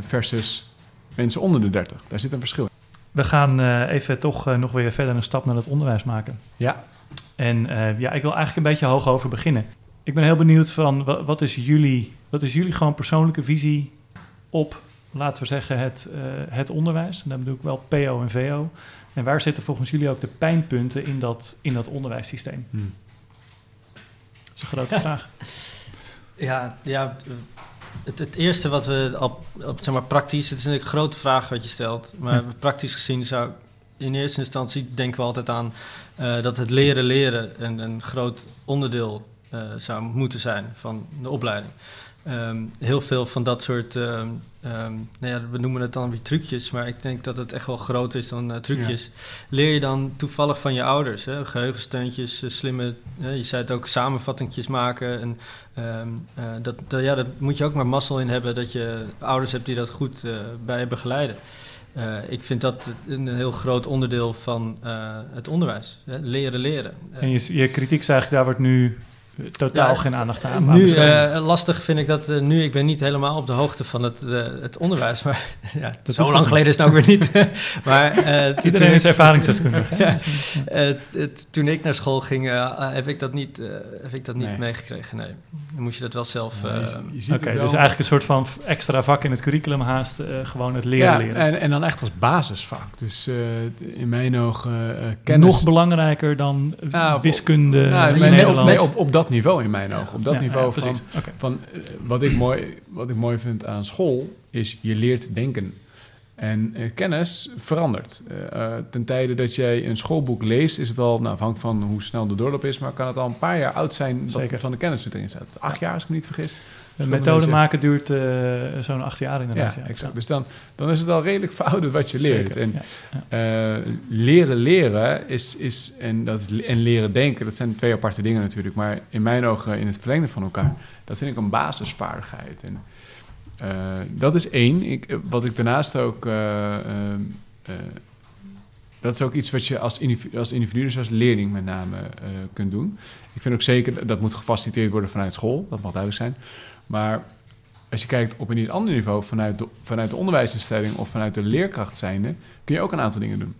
versus mensen onder de 30. Daar zit een verschil in. We gaan eh, even toch eh, nog weer verder een stap naar het onderwijs maken. Ja, En eh, ja, ik wil eigenlijk een beetje hoog over beginnen. Ik ben heel benieuwd van wa- wat is jullie, wat is jullie gewoon persoonlijke visie op, laten we zeggen, het, eh, het onderwijs? En dan bedoel ik wel PO en VO. En waar zitten volgens jullie ook de pijnpunten in dat, in dat onderwijssysteem? Hm. Dat is een grote vraag. [LAUGHS] Ja, ja het, het eerste wat we op, op zeg maar, praktisch, het is natuurlijk een grote vraag wat je stelt, maar Ja. praktisch gezien zou ik in eerste instantie denken we altijd aan eh, dat het leren leren een, een groot onderdeel eh, zou moeten zijn van de opleiding. Ehm, heel veel van dat soort, ehm, ehm, nou ja, we noemen het dan weer trucjes, maar ik denk dat het echt wel groter is dan eh, trucjes. Leer je dan toevallig van je ouders, hè? geheugensteuntjes, eh, slimme, je zei het ook, samenvattingjes maken. En, eh, dat, dat, ja, daar moet je ook maar mazzel in hebben dat je ouders hebt die dat goed bij begeleiden. Ik vind dat een heel groot onderdeel van het onderwijs. Hè? Leren leren. En je, je kritiek is eigenlijk, daar wordt nu totaal Ja, geen aandacht aan, nu, eh, lastig vind ik dat eh, nu. Ik ben niet helemaal op de hoogte van het, eh, het onderwijs. Maar [LAUGHS] ja, Dat zo lang geleden is het ook weer niet. [LAUGHS] maar eh, toen Iedereen ik- is ervaringsdeskundige. [LAUGHS] Ja. Toen ik naar school ging, heb ik dat niet, eh, heb ik dat niet Nee. meegekregen. Nee, dan moest je dat wel zelf. Ja, eh, Oké, dus eigenlijk een soort van extra vak in het curriculum haast, eh, gewoon het leren ja, leren. En, en dan echt als basisvak. Dus eh, in mijn ogen eh kennis... Nog belangrijker dan op- wiskunde, Nou, nee, nee, op, Nederlands. nee, op, op dat niveau in mijn ogen. Op dat niveau van, van eh, wat, ik mooi, wat ik mooi vind aan school, is je leert denken. En eh, kennis verandert. Eh, ten tijde dat jij een schoolboek leest, is het al, nou, afhankelijk van hoe snel de doorloop is, maar kan het al een paar jaar oud zijn dat Zeker. van de kennis die erin staat. Acht jaar, als ik me niet vergis. Een methode maken duurt eh, zo'n acht jaar inderdaad. Ja, Ja, exact. Dus dan, dan is het al redelijk [LAUGHS] verouderd wat je leert. Zeker, En ja. eh, leren leren is, is, en, dat is, en leren denken, dat zijn twee aparte dingen natuurlijk. Maar in mijn ogen in het verlengde van elkaar, dat vind ik een basisvaardigheid. En eh, dat is één. Ik, eh, wat ik daarnaast ook... eh, eh, dat is ook iets wat je als individu, als, individu dus als leerling met name eh, kunt doen. Ik vind ook zeker, dat dat moet gefaciliteerd worden vanuit school. Dat mag duidelijk zijn. Maar als je kijkt op een iets ander niveau, vanuit de, vanuit de onderwijsinstelling of vanuit de leerkracht zijnde, kun je ook een aantal dingen doen.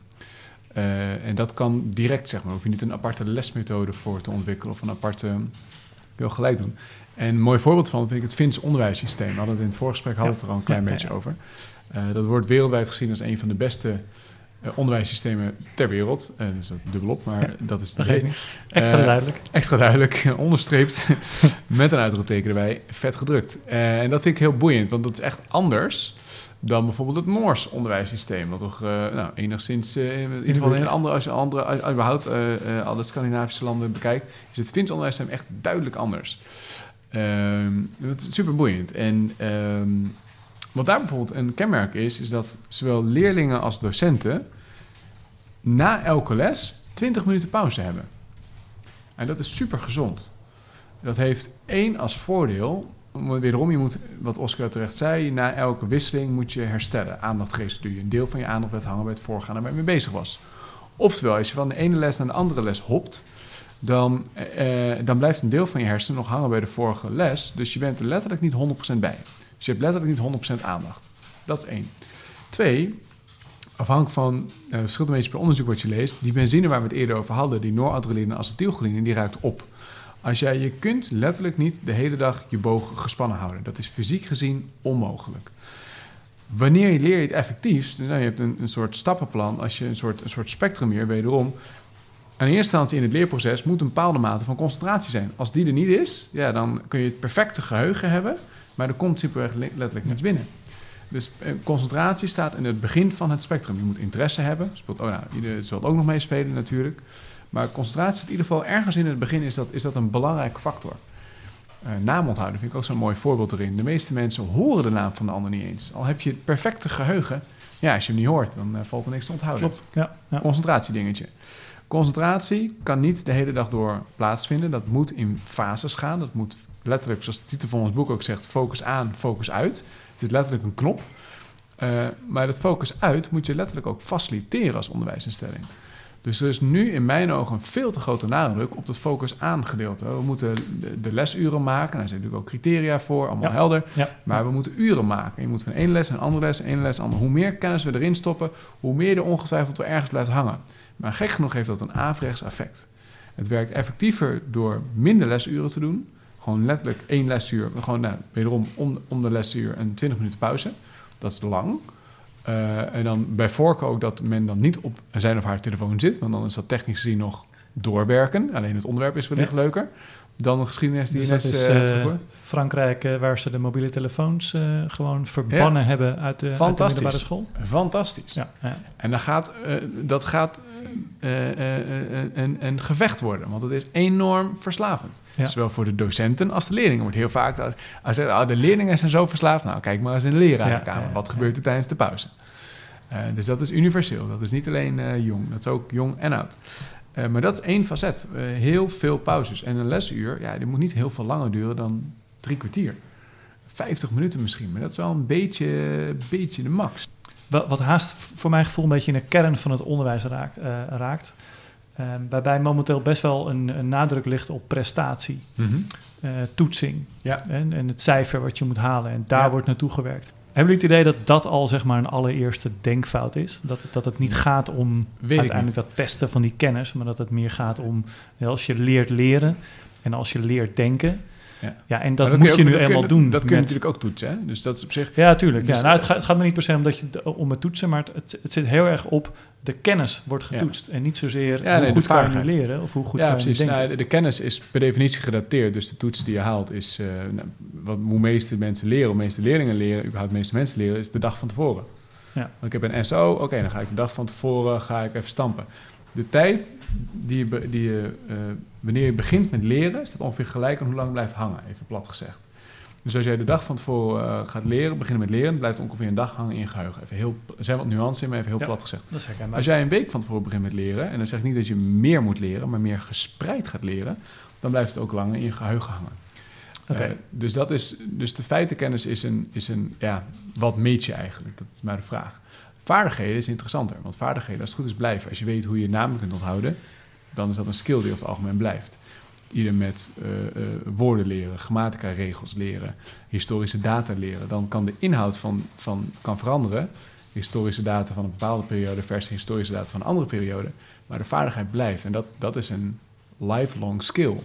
Eh, en dat kan direct, zeg maar. Hoef je niet een aparte lesmethode voor te ontwikkelen of een aparte. kun je ook gelijk doen. En een mooi voorbeeld van vind ik het Fins onderwijssysteem. We hadden het in het voorgesprek hadden we het er al een klein Ja, beetje ja. over. Eh, dat wordt wereldwijd gezien als een van de beste onderwijssystemen ter wereld. Eh, dus dat dubbelop, maar Ja, dat is de niet. Extra Eh, duidelijk. extra duidelijk, [LAUGHS] onderstreept, [LAUGHS] met een uitroepteken erbij, vet gedrukt. Eh, en dat vind ik heel boeiend, want dat is echt anders dan bijvoorbeeld het Noors onderwijssysteem. Wat toch eh, nou, enigszins, eh, in ieder geval in een andere, als je, andere, als überhaupt eh, eh, alle Scandinavische landen bekijkt, is het Fins onderwijssysteem echt duidelijk anders. Ehm, dat is super boeiend. En ehm, wat daar bijvoorbeeld een kenmerk is, is dat zowel leerlingen als docenten na elke les 20 minuten pauze hebben. En dat is super gezond. Dat heeft één als voordeel. Wederom, je moet, wat Oscar terecht zei, na elke wisseling moet je herstellen. Aandacht restitueren. Een deel van je aandacht blijft hangen bij het voorgaande waar je mee bezig was. Oftewel, als je van de ene les naar de andere les hopt, dan, eh, dan blijft een deel van je hersenen nog hangen bij de vorige les. Dus je bent er letterlijk niet 100% bij. Dus je hebt letterlijk niet 100% aandacht. Dat is één. Twee, afhankelijk van uh, verschillende beetje per onderzoek wat je leest, die benzine waar we het eerder over hadden, die noradrenaline en acetylcholine, die ruikt op. Als jij, je kunt letterlijk niet de hele dag je boog gespannen houden. Dat is fysiek gezien onmogelijk. Wanneer je leer je het effectiefst, nou, je hebt een, een soort stappenplan, als je een soort, een soort spectrum hier, wederom, aan eerste instantie in het leerproces moet een bepaalde mate van concentratie zijn. Als die er niet is, ja, dan kun je het perfecte geheugen hebben, maar er komt simpelweg letterlijk niets binnen. Dus eh, concentratie staat in het begin van het spectrum. Je moet interesse hebben. Speelt, oh, nou, ieder zult ook nog meespelen natuurlijk. Maar concentratie in ieder geval ergens in het begin is dat, is dat een belangrijke factor. Uh, naam onthouden vind ik ook zo'n mooi voorbeeld erin. De meeste mensen horen de naam van de ander niet eens. Al heb je het perfecte geheugen, ja, als je hem niet hoort, dan uh, valt er niks te onthouden. Klopt, ja. ja. Concentratiedingetje. Concentratie kan niet de hele dag door plaatsvinden. Dat moet in fases gaan. Dat moet letterlijk, zoals de titel van ons boek ook zegt, focus aan, focus uit. Het is letterlijk een knop. Uh, maar dat focus uit moet je letterlijk ook faciliteren als onderwijsinstelling. Dus er is nu in mijn ogen een veel te grote nadruk op dat focus aan gedeelte. We moeten de, lesuren maken. Daar zijn natuurlijk ook criteria voor, allemaal helder. Ja. Maar we moeten uren maken. Je moet van één les een andere les, één les, andere. Hoe meer kennis we erin stoppen, hoe meer er ongetwijfeld wel ergens blijft hangen. Maar gek genoeg heeft dat een averechts effect. Het werkt effectiever door minder lesuren te doen. Gewoon letterlijk één lesuur, gewoon nou, wederom om, om de lesuur een 20 minuten pauze. Dat is lang. Uh, en dan bij voorkeur ook dat men dan niet op zijn of haar telefoon zit, want dan is dat technisch gezien nog doorwerken. Alleen het onderwerp is wellicht ja. leuker dan een geschiedenis die dus is, uh, Frankrijk, uh, waar ze de mobiele telefoons uh, gewoon verbannen ja. hebben uit de, uit de middelbare school. Fantastisch. Ja, ja. En dan gaat, dat gaat een, een, gevecht worden, want het is enorm verslavend. Zowel voor de docenten als de leerlingen. wordt heel vaak als, als oh, de leerlingen zijn zo verslaafd. Nou, kijk maar eens in de lerarenkamer. Wat gebeurt er tijdens de pauze? dus dat is universeel. Dat is niet alleen jong, dat is ook jong en oud. Uh, maar dat is één facet. Uh, heel veel pauzes. En een lesuur, ja, die moet niet heel veel langer duren dan drie kwartier. 50 minuten misschien, maar dat is wel een beetje, beetje de max. Wat, haast voor mijn gevoel een beetje in de kern van het onderwijs raakt. Uh, raakt. waarbij momenteel best wel een, een nadruk ligt op prestatie, mm -hmm. toetsing ja. en, en, het cijfer wat je moet halen. En daar ja. wordt naartoe gewerkt. Hebben jullie het idee dat dat al zeg maar een allereerste denkfout is? Dat, dat het niet gaat om Weet uiteindelijk dat testen van die kennis, maar dat het meer gaat om ja, als je leert leren en als je leert denken. Ja, ja en dat, dat moet je, nu eenmaal kun, doen. Dat kun je natuurlijk ook toetsen, hè? Dus dat is op zich... Ja, tuurlijk. Dus ja. Nou, het, gaat, het gaat me niet per se om, dat je, om het toetsen, maar het, het zit heel erg op de kennis wordt getoetst. En niet zozeer ja, hoe nee, goed kan je leren of hoe goed ja, kan precies. je denken. Nou, de, de, kennis is per definitie gedateerd. Dus de toets die je haalt is... Uh, nou, wat, hoe meeste mensen leren, hoe meeste leerlingen leren... überhaupt de meeste mensen leren, is de dag van tevoren. Ja. Want ik heb een SO, oké, okay, dan ga ik de dag van tevoren ga ik even stampen. De tijd die je, die je uh, wanneer je begint met leren... staat ongeveer gelijk aan hoe lang het blijft hangen, even plat gezegd. Dus als jij de dag van tevoren uh, gaat leren, beginnen met leren, blijft ongeveer een dag hangen in je geheugen. Even heel, er zijn wat nuances in, maar even heel ja, plat gezegd. Als jij een week van tevoren begint met leren, en dan zeg ik niet dat je meer moet leren, maar meer gespreid gaat leren, dan blijft het ook langer in je geheugen hangen. Okay. Uh, dus, dat is, dus de feitenkennis is een, is een, ja, wat meet je eigenlijk? Dat is maar de vraag. Vaardigheden is interessanter, want vaardigheden, als het goed is, blijven. Als je weet hoe je namen kunt onthouden, dan is dat een skill die over het algemeen blijft ieder met uh, uh, woorden leren, grammatica-regels leren, historische data leren, dan kan de inhoud van, van kan veranderen. Historische data van een bepaalde periode versus historische data van een andere periode. Maar de vaardigheid blijft. En dat, dat is een lifelong skill.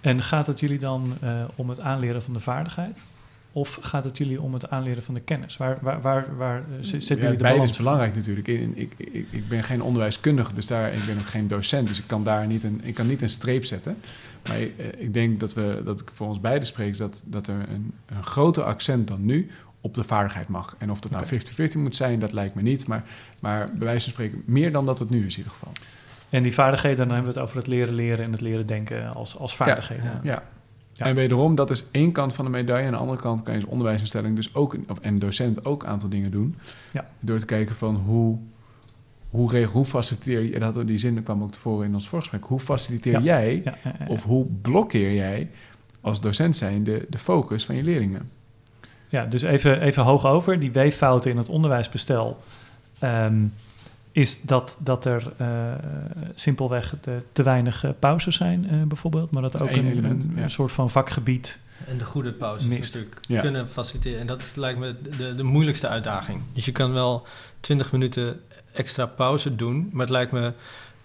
En gaat het jullie dan uh, om het aanleren van de vaardigheid? Of gaat het jullie om het aanleren van de kennis? Waar, waar, waar, waar zet ja, jullie de beide balans? is belangrijk natuurlijk. Ik, ik, ik, ik, ben geen onderwijskundige, dus daar, ik ben ook geen docent. Dus ik kan daar niet een, ik kan niet een streep zetten. Maar ik, ik denk dat, we, dat ik voor ons beiden spreek... dat, dat er een, een groter accent dan nu op de vaardigheid mag. En of dat nou 50-50 moet zijn, dat lijkt me niet. Maar, maar bij wijze van spreken meer dan dat het nu is in ieder geval. En die vaardigheden, dan hebben we het over het leren leren en het leren denken als, als vaardigheden. Ja, ja. Ja. En wederom, dat is één kant van de medaille. Aan de andere kant kan je als onderwijsinstelling dus ook, of, en docent ook een aantal dingen doen. Ja. Door te kijken van hoe, hoe, regel, hoe faciliteer je, dat die zin kwam ook tevoren in ons voorgesprek, hoe faciliteer jij of hoe blokkeer jij als docent zijn de, de focus van je leerlingen? Ja, dus even, even hoog over. Die weeffouten in het onderwijsbestel ehm, is dat, dat er eh, simpelweg de, te weinig eh, pauzes zijn, eh, bijvoorbeeld. Maar dat, ook een, element, een, ja. een soort van vakgebied En de goede pauzes Mist. natuurlijk Ja. kunnen faciliteren. En dat lijkt me de, de moeilijkste uitdaging. Dus je kan wel 20 minuten extra pauze doen, maar het lijkt me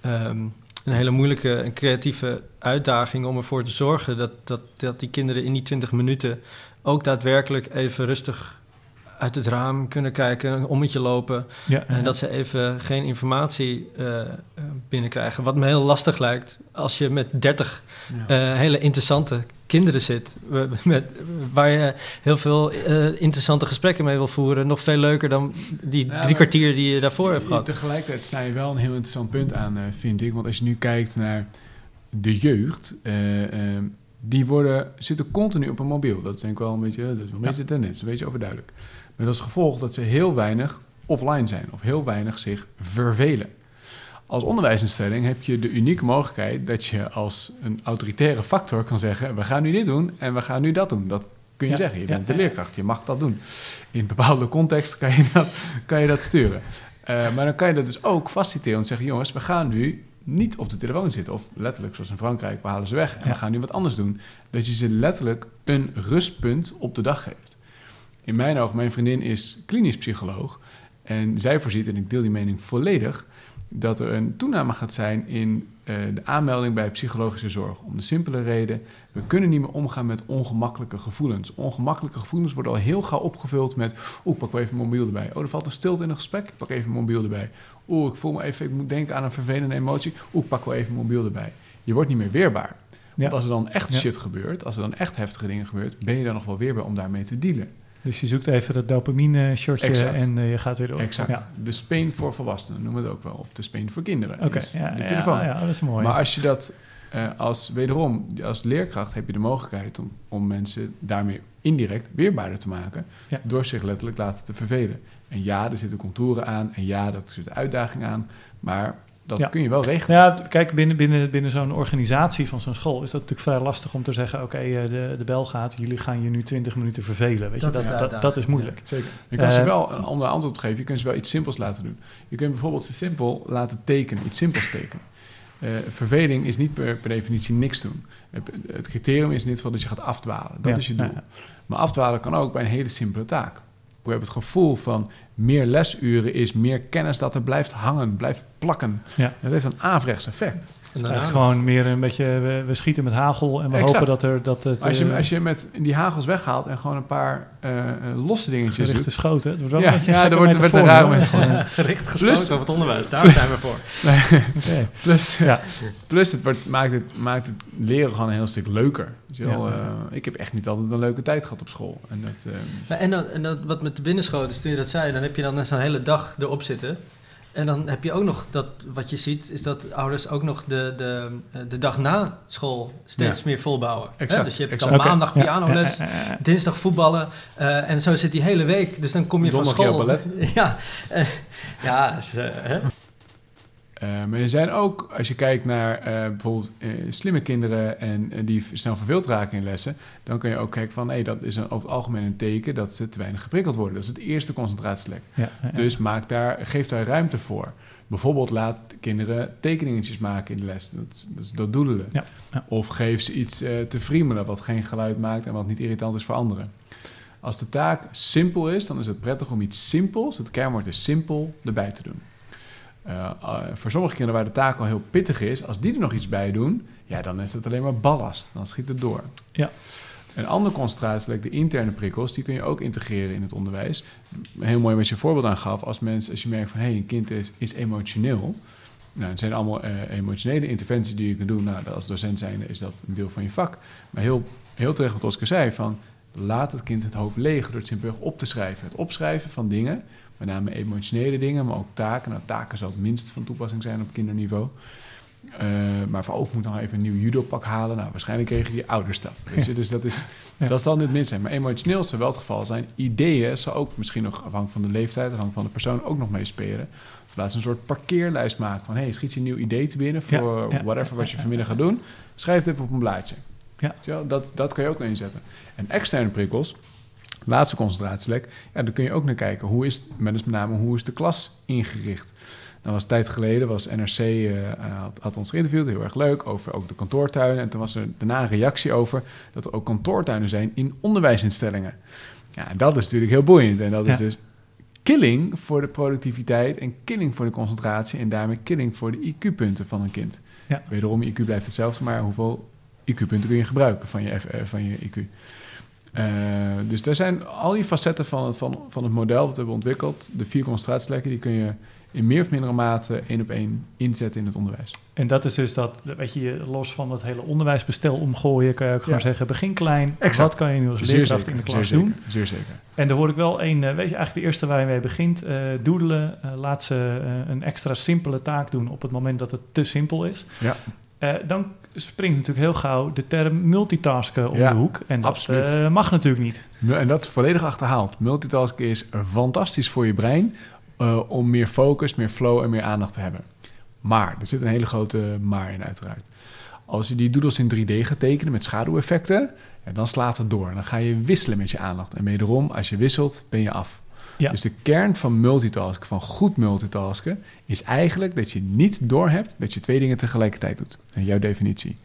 ehm, een hele moeilijke en creatieve uitdaging om ervoor te zorgen dat, dat, dat die kinderen in die 20 minuten ook daadwerkelijk even rustig uit het raam kunnen kijken, een ommetje lopen. Ja, En dat ze even geen informatie eh, binnenkrijgen. Wat me heel lastig lijkt als je met 30 Ja. eh, hele interessante kinderen zit. Met, waar je heel veel eh, interessante gesprekken mee wil voeren. Nog veel leuker dan die Ja, drie kwartier die je daarvoor hebt gehad. Tegelijkertijd sta je wel een heel interessant punt aan, eh, vind ik. Want als je nu kijkt naar de jeugd, eh, eh, die worden, zitten continu op een mobiel. Dat is denk ik wel een beetje, dat is wel een Ja. beetje de tendens, dat is een beetje overduidelijk. Met als gevolg dat ze heel weinig offline zijn of heel weinig zich vervelen. Als onderwijsinstelling heb je de unieke mogelijkheid dat je als een autoritaire factor kan zeggen: we gaan nu dit doen en we gaan nu dat doen. Dat kun je Ja, zeggen. Je ja, bent de leerkracht, je mag dat doen. In bepaalde context kan je dat, kan je dat sturen. Eh, maar dan kan je dat dus ook faciliteren en zeggen: jongens, we gaan nu niet op de telefoon zitten. Of letterlijk, zoals in Frankrijk, we halen ze weg en we gaan nu wat anders doen. Dat je ze letterlijk een rustpunt op de dag geeft. In mijn ogen, mijn vriendin is klinisch psycholoog. En zij voorziet, en ik deel die mening volledig, dat er een toename gaat zijn in eh, de aanmelding bij psychologische zorg. Om de simpele reden, we kunnen niet meer omgaan met ongemakkelijke gevoelens. Ongemakkelijke gevoelens worden al heel gauw opgevuld met, oeh, pak wel even mijn mobiel erbij. Oh, er valt een stilte in een gesprek, ik pak even mijn mobiel erbij. Oeh, ik voel me even, ik moet denken aan een vervelende emotie. Oeh, ik pak wel even mijn mobiel erbij. Je wordt niet meer weerbaar. Want als er dan echt Ja. shit gebeurt, als er dan echt heftige dingen gebeurt, ben je dan nog wel weerbaar om daarmee te dealen. Dus je zoekt even dat dopamine-shotje Exact. en eh, je gaat weer door. Exact. Ja. De Spain voor volwassenen noemen we het ook wel. Of de Spain voor kinderen. Oké, Dus ja, de ja, telefoon. ja, dat is mooi. Maar als je dat eh, als, wederom, als leerkracht heb je de mogelijkheid om, om mensen daarmee indirect weerbaarder te maken. Ja. Door zich letterlijk laten te vervelen. En ja, er zitten contouren aan. En ja, er zit uitdaging aan. Maar dat Ja. kun je wel regelen. Ja, kijk, binnen, binnen, binnen zo'n organisatie van zo'n school is dat natuurlijk vrij lastig om te zeggen: oké, eh, de, de bel gaat, jullie gaan je nu 20 minuten vervelen. Weet Dat je, is dat, dat, dat, is moeilijk. Zeker. Je kan ze Eh, wel een ander antwoord geven. Je kunt ze wel iets simpels laten doen. Je kunt bijvoorbeeld ze simpel laten tekenen. Iets simpels tekenen. Eh, verveling is niet per, per definitie niks doen. Het, criterium is in dit geval dat je gaat afdwalen. Dat Ja, is je doel. Maar afdwalen kan ook bij een hele simpele taak. We hebben het gevoel van meer lesuren is meer kennis dat er blijft hangen, blijft plakken. Ja. Dat heeft een averechts effect. Het is gewoon meer een beetje, we, we schieten met hagel en we Exact. hopen dat er dat het Als je, eh, als je met die hagels weghaalt en gewoon een paar eh, eh, losse dingetjes gerichte doet. schoten. Het wordt wel Ja, een beetje een ja, er wordt- er wordt een raar met- [LAUGHS] Gericht Plus- gesloten op het onderwijs, daar zijn we voor. [LAUGHS] Oké. Plus, Ja. plus het wordt, maakt, het, maakt het leren gewoon een heel stuk leuker. Ja. eh, ik heb echt niet altijd een leuke tijd gehad op school. En dat, eh, Ja, en dan, en dan, wat met de binnenschoten is, toen je dat zei, dan heb je dan zo'n hele dag erop zitten. En dan heb je ook nog dat, wat je ziet, is dat ouders ook nog de, de, eh, de dag na school steeds meer volbouwen. Exact, Dus je hebt exact. dan maandag pianoles, ja, dinsdag voetballen eh, en zo zit die hele week. Dus dan kom je van school. jouw [LAUGHS] Ja, eh, ja is, eh, maar er zijn ook, als je kijkt naar eh, bijvoorbeeld eh, slimme kinderen en die snel verveeld raken in lessen, dan kun je ook kijken van, hé, dat is een, over het algemeen een teken dat ze te weinig geprikkeld worden. Dat is het eerste concentratielek. Ja, ja, ja. Dus maak daar, geef daar ruimte voor. Bijvoorbeeld laat kinderen tekeningetjes maken in de les. Dat, dat, dat doedelen. Ja, ja. Of geef ze iets te friemelen wat geen geluid maakt en wat niet irritant is voor anderen. Als de taak simpel is, dan is het prettig om iets simpels, het kernwoord is simpel, erbij te doen. Eh, eh, voor sommige kinderen waar de taak al heel pittig is, als die er nog iets bij doen, ja, dan is dat alleen maar ballast. Dan schiet het door. Ja. Een andere concentratie, de interne prikkels, die kun je ook integreren in het onderwijs. Heel mooi wat je een voorbeeld aangaf. Als, mensen, als je merkt van, hé, hey, een kind is, is emotioneel. Nou, het zijn allemaal eh, emotionele interventies die je kunt doen. Nou, als docent zijnde is dat een deel van je vak. Maar heel, heel terecht wat Oscar zei, van laat het kind het hoofd leeg door het simpelweg op te schrijven. Het opschrijven van dingen, met name emotionele dingen, maar ook taken. Nou, taken zal het minst van toepassing zijn op kinderniveau. Eh, maar van, oh, ik moet nog even een nieuw judopak halen. Nou, waarschijnlijk kreeg je die ouderstap. Weet je? Dus dat, is, Ja. dat zal niet minst zijn. Maar emotioneel zal wel het geval zijn. Ideeën zal ook misschien nog afhankelijk van de leeftijd, afhankelijk van de persoon ook nog meespelen. Of laat ze een soort parkeerlijst maken van... hey, schiet je een nieuw idee te binnen voor ja, whatever wat je vanmiddag gaat doen. Schrijf het even op een blaadje. Ja. Dat, dat kan je ook inzetten. En externe prikkels, laatste concentratielek... Ja, daar kun je ook naar kijken. Hoe is, met met name, hoe is de klas ingericht? Dan was een tijd geleden, was NRC eh, had, had ons geïnterviewd, heel erg leuk, over ook de kantoortuinen. En toen was er daarna een reactie over dat er ook kantoortuinen zijn in onderwijsinstellingen. Ja, dat is natuurlijk heel boeiend. En dat is dus killing voor de productiviteit en killing voor de concentratie en daarmee killing voor de IQ-punten van een kind. Ja. Wederom, IQ blijft hetzelfde, maar hoeveel IQ-punten kun je gebruiken van je, F- eh, van je IQ? Eh, dus daar zijn al die facetten van het, van, van het model wat we hebben ontwikkeld, de vier concentratielekken, die kun je in meer of mindere mate één op één inzetten in het onderwijs. En dat is dus dat, weet je, los van dat hele onderwijsbestel omgooien, kan je ook gewoon Ja. zeggen, begin klein. Exact. Wat kan je nu als Zeer leerkracht zeker, in de zeer klas zeker, doen? Zeer zeker. En daar hoor ik wel een, eh, weet je, eigenlijk de eerste waar je mee begint, eh doedelen. laat ze een extra simpele taak doen op het moment dat het te simpel is. Ja. Dan springt natuurlijk heel gauw de term multitasken om Ja, de hoek. En dat eh, mag natuurlijk niet. En dat is volledig achterhaald. Multitasken is fantastisch voor je brein eh, om meer focus, meer flow en meer aandacht te hebben. Maar, er zit een hele grote maar in uiteraard. Als je die doodles in 3D gaat tekenen met schaduweffecten, ja, dan slaat het door. Dan ga je wisselen met je aandacht. En wederom, als je wisselt, ben je af. Ja. Dus de kern van multitasken, van goed multitasken, is eigenlijk dat je niet doorhebt dat je twee dingen tegelijkertijd doet. En jouw definitie.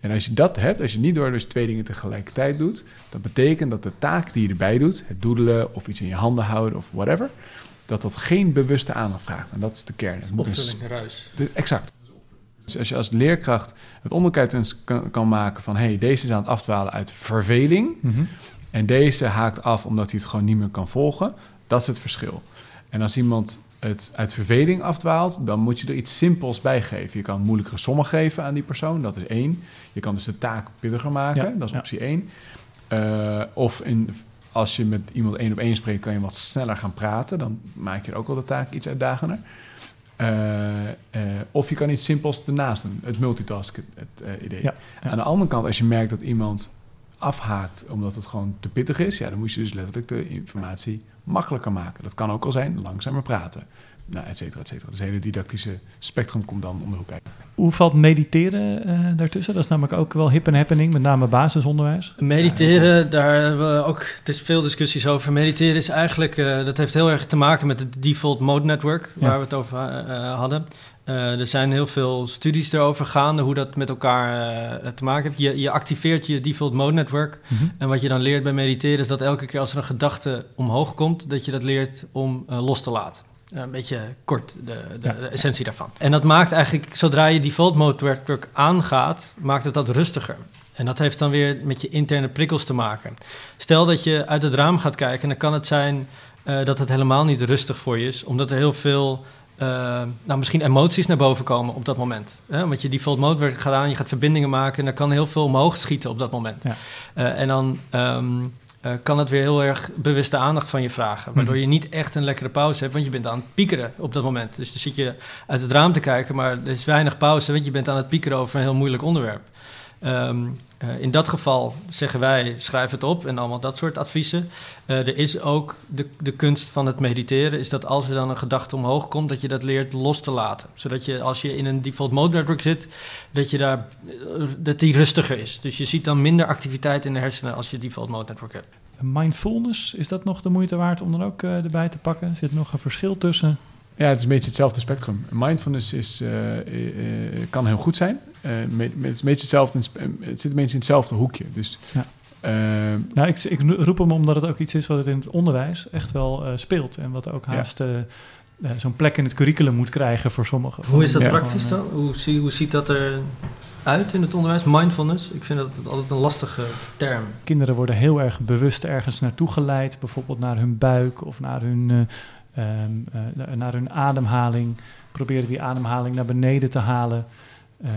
En als je dat hebt, als je niet door dus twee dingen tegelijkertijd doet, dat betekent dat de taak die je erbij doet, het doedelen of iets in je handen houden of whatever, dat dat geen bewuste aandacht vraagt. En dat is de kern. Het moet Opvulling, ruis. de- exact. Dus als je als leerkracht het onderscheid kan, kan maken van... hé, hey, deze is aan het afdwalen uit verveling... en deze haakt af omdat hij het gewoon niet meer kan volgen... dat is het verschil. En als iemand het uit verveling afdwaalt... dan moet je er iets simpels bij geven. Je kan moeilijkere sommen geven aan die persoon, dat is één. Je kan dus de taak pittiger maken, Ja, dat is ja. optie één. Eh, of in, als je met iemand één op één spreekt... kan je wat sneller gaan praten. Dan maak je ook wel de taak iets uitdagender. Eh, eh, of je kan iets simpels ernaast doen, het multitasken het, idee. Ja. Aan de andere kant, als je merkt dat iemand afhaakt omdat het gewoon te pittig is, ja, dan moet je dus letterlijk de informatie makkelijker maken. Dat kan ook al zijn langzamer praten, nou, et cetera, et cetera. Dus het hele didactische spectrum komt dan om de hoek kijken. Hoe valt mediteren eh, daartussen? Dat is namelijk ook wel hip en happening, met name basisonderwijs. Mediteren, daar hebben we ook, het is veel discussies over. Mediteren is eigenlijk, eh, dat heeft heel erg te maken met het default mode network, waar Ja. we het over eh, hadden. Eh, er zijn heel veel studies erover gaande, hoe dat met elkaar eh, te maken heeft. Je, je activeert je default mode network. En wat je dan leert bij mediteren is dat elke keer als er een gedachte omhoog komt, dat je dat leert om eh, los te laten. Een beetje kort de, de, Ja. de essentie daarvan. En dat maakt eigenlijk, zodra je default mode network aangaat, maakt het dat rustiger. En dat heeft dan weer met je interne prikkels te maken. Stel dat je uit het raam gaat kijken, dan kan het zijn dat het helemaal niet rustig voor je is, omdat er heel veel, eh, nou misschien emoties naar boven komen op dat moment. Hè? Want je default mode werd gedaan, je gaat verbindingen maken en dan kan heel veel omhoog schieten op dat moment. Ja. Eh, en dan ehm, eh, kan het weer heel erg bewuste aandacht van je vragen, waardoor Mhm. je niet echt een lekkere pauze hebt, want je bent aan het piekeren op dat moment. Dus dan zit je uit het raam te kijken, maar er is weinig pauze, want je bent aan het piekeren over een heel moeilijk onderwerp. Ehm, eh, in dat geval zeggen wij, schrijf het op en allemaal dat soort adviezen. Eh, er is ook de, de kunst van het mediteren, is dat als er dan een gedachte omhoog komt, dat je dat leert los te laten. Zodat je als je in een default mode network zit, dat, je daar, eh, dat die rustiger is. Dus je ziet dan minder activiteit in de hersenen als je default mode network hebt. Mindfulness, is dat nog de moeite waard om er ook erbij te pakken? Zit nog een verschil tussen? Ja, het is een beetje hetzelfde spectrum. Mindfulness is, eh, eh, eh, kan heel goed zijn. Eh, me- het is een beetje hetzelfde, het zit een beetje in hetzelfde hoekje. Dus, Ja. Nou, ik, ik roep hem omdat het ook iets is wat het in het onderwijs echt wel eh, speelt. En wat ook Ja. haast eh, eh, zo'n plek in het curriculum moet krijgen voor sommigen. Hoe is dat Ja. praktisch dan? Hoe, zie, hoe ziet dat er uit in het onderwijs? Mindfulness? Ik vind dat altijd een lastige term. Kinderen worden heel erg bewust ergens naartoe geleid. Bijvoorbeeld naar hun buik of naar hun, eh, ehm, eh, naar hun ademhaling. Proberen die ademhaling naar beneden te halen. Ehm,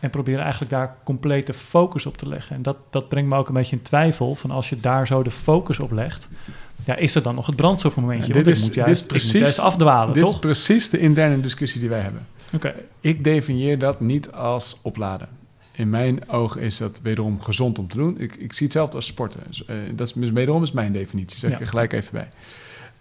en proberen eigenlijk daar complete focus op te leggen. En dat, dat brengt me ook een beetje in twijfel. Van als je daar zo de focus op legt. Ja, is er dan nog het brandstofmomentje? Ja, Want dit is- moet dit juist, is ik moet precies- juist afdwalen, dit is toch? precies de interne discussie die wij hebben. Oké. Ik definieer dat niet als opladen. In mijn ogen is dat wederom gezond om te doen. Ik, ik zie hetzelfde als sporten. Dus, eh, dat is wederom is mijn definitie. Zeg ik er gelijk even bij.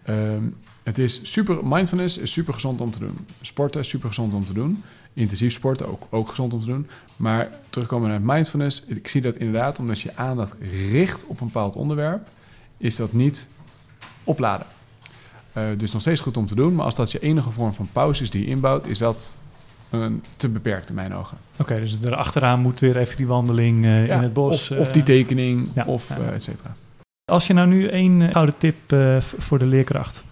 Ehm, het is super, mindfulness is super gezond om te doen. Sporten is super gezond om te doen. Intensief sporten ook, ook gezond om te doen. Maar terugkomen naar mindfulness. Ik zie dat inderdaad omdat je aandacht richt op een bepaald onderwerp. Is dat niet opladen. Eh, dus nog steeds goed om te doen. Maar als dat je enige vorm van pauze is die je inbouwt, is dat een te beperkt in mijn ogen. Oké, dus erachteraan moet weer even die wandeling eh, Ja, in het bos. Of, of eh, die tekening, ja, of ja. et cetera. Als je nou nu één gouden tip voor de leerkracht.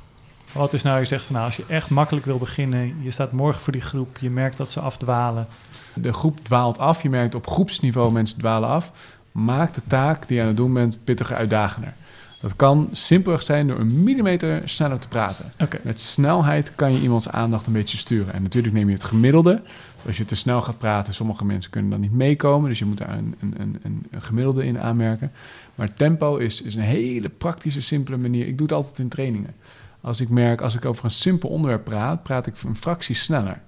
Wat is nou, je zegt van nou, als je echt makkelijk wil beginnen, je staat morgen voor die groep, je merkt dat ze afdwalen. De groep dwaalt af. Je merkt op groepsniveau mensen dwalen af. Maak de taak die je aan het doen bent pittiger, uitdagender. Dat kan simpelweg zijn door een millimeter sneller te praten. Met snelheid kan je iemands aandacht een beetje sturen. En natuurlijk neem je het gemiddelde. Dus als je te snel gaat praten, sommige mensen kunnen dan niet meekomen. Dus je moet daar een, een, een, een, een gemiddelde in aanmerken. Maar tempo is, is een hele praktische, simpele manier. Ik doe het altijd in trainingen. Als ik merk, als ik over een simpel onderwerp praat, praat ik een fractie sneller.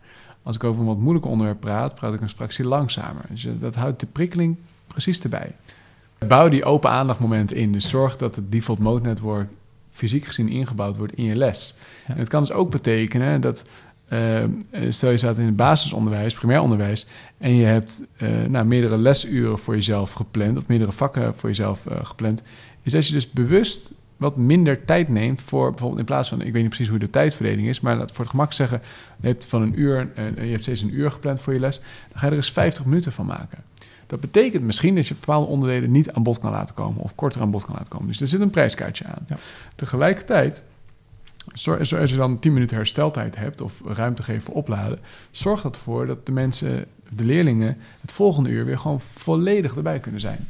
Als ik over een wat moeilijk onderwerp praat, praat ik een fractie langzamer. Dus eh, dat houdt de prikkeling precies erbij. Bouw die open aandachtmomenten in. Dus zorg dat het default mode network fysiek gezien ingebouwd wordt in je les. Ja. En het kan dus ook betekenen dat, eh, stel je staat in het basisonderwijs, primair onderwijs, en je hebt eh, nou, meerdere lesuren voor jezelf gepland, of meerdere vakken voor jezelf eh, gepland, is dat je dus bewust wat minder tijd neemt voor bijvoorbeeld in plaats van, ik weet niet precies hoe de tijdverdeling is, maar laat voor het gemak zeggen, je hebt van een uur, eh, je hebt steeds een uur gepland voor je les, dan ga je er eens 50 minuten van maken. Dat betekent misschien dat je bepaalde onderdelen niet aan bod kan laten komen of korter aan bod kan laten komen. Dus er zit een prijskaartje aan. Ja. Tegelijkertijd, als je dan 10 minuten hersteltijd hebt of ruimte geeft voor opladen, zorg dat ervoor dat de mensen, de leerlingen, het volgende uur weer gewoon volledig erbij kunnen zijn.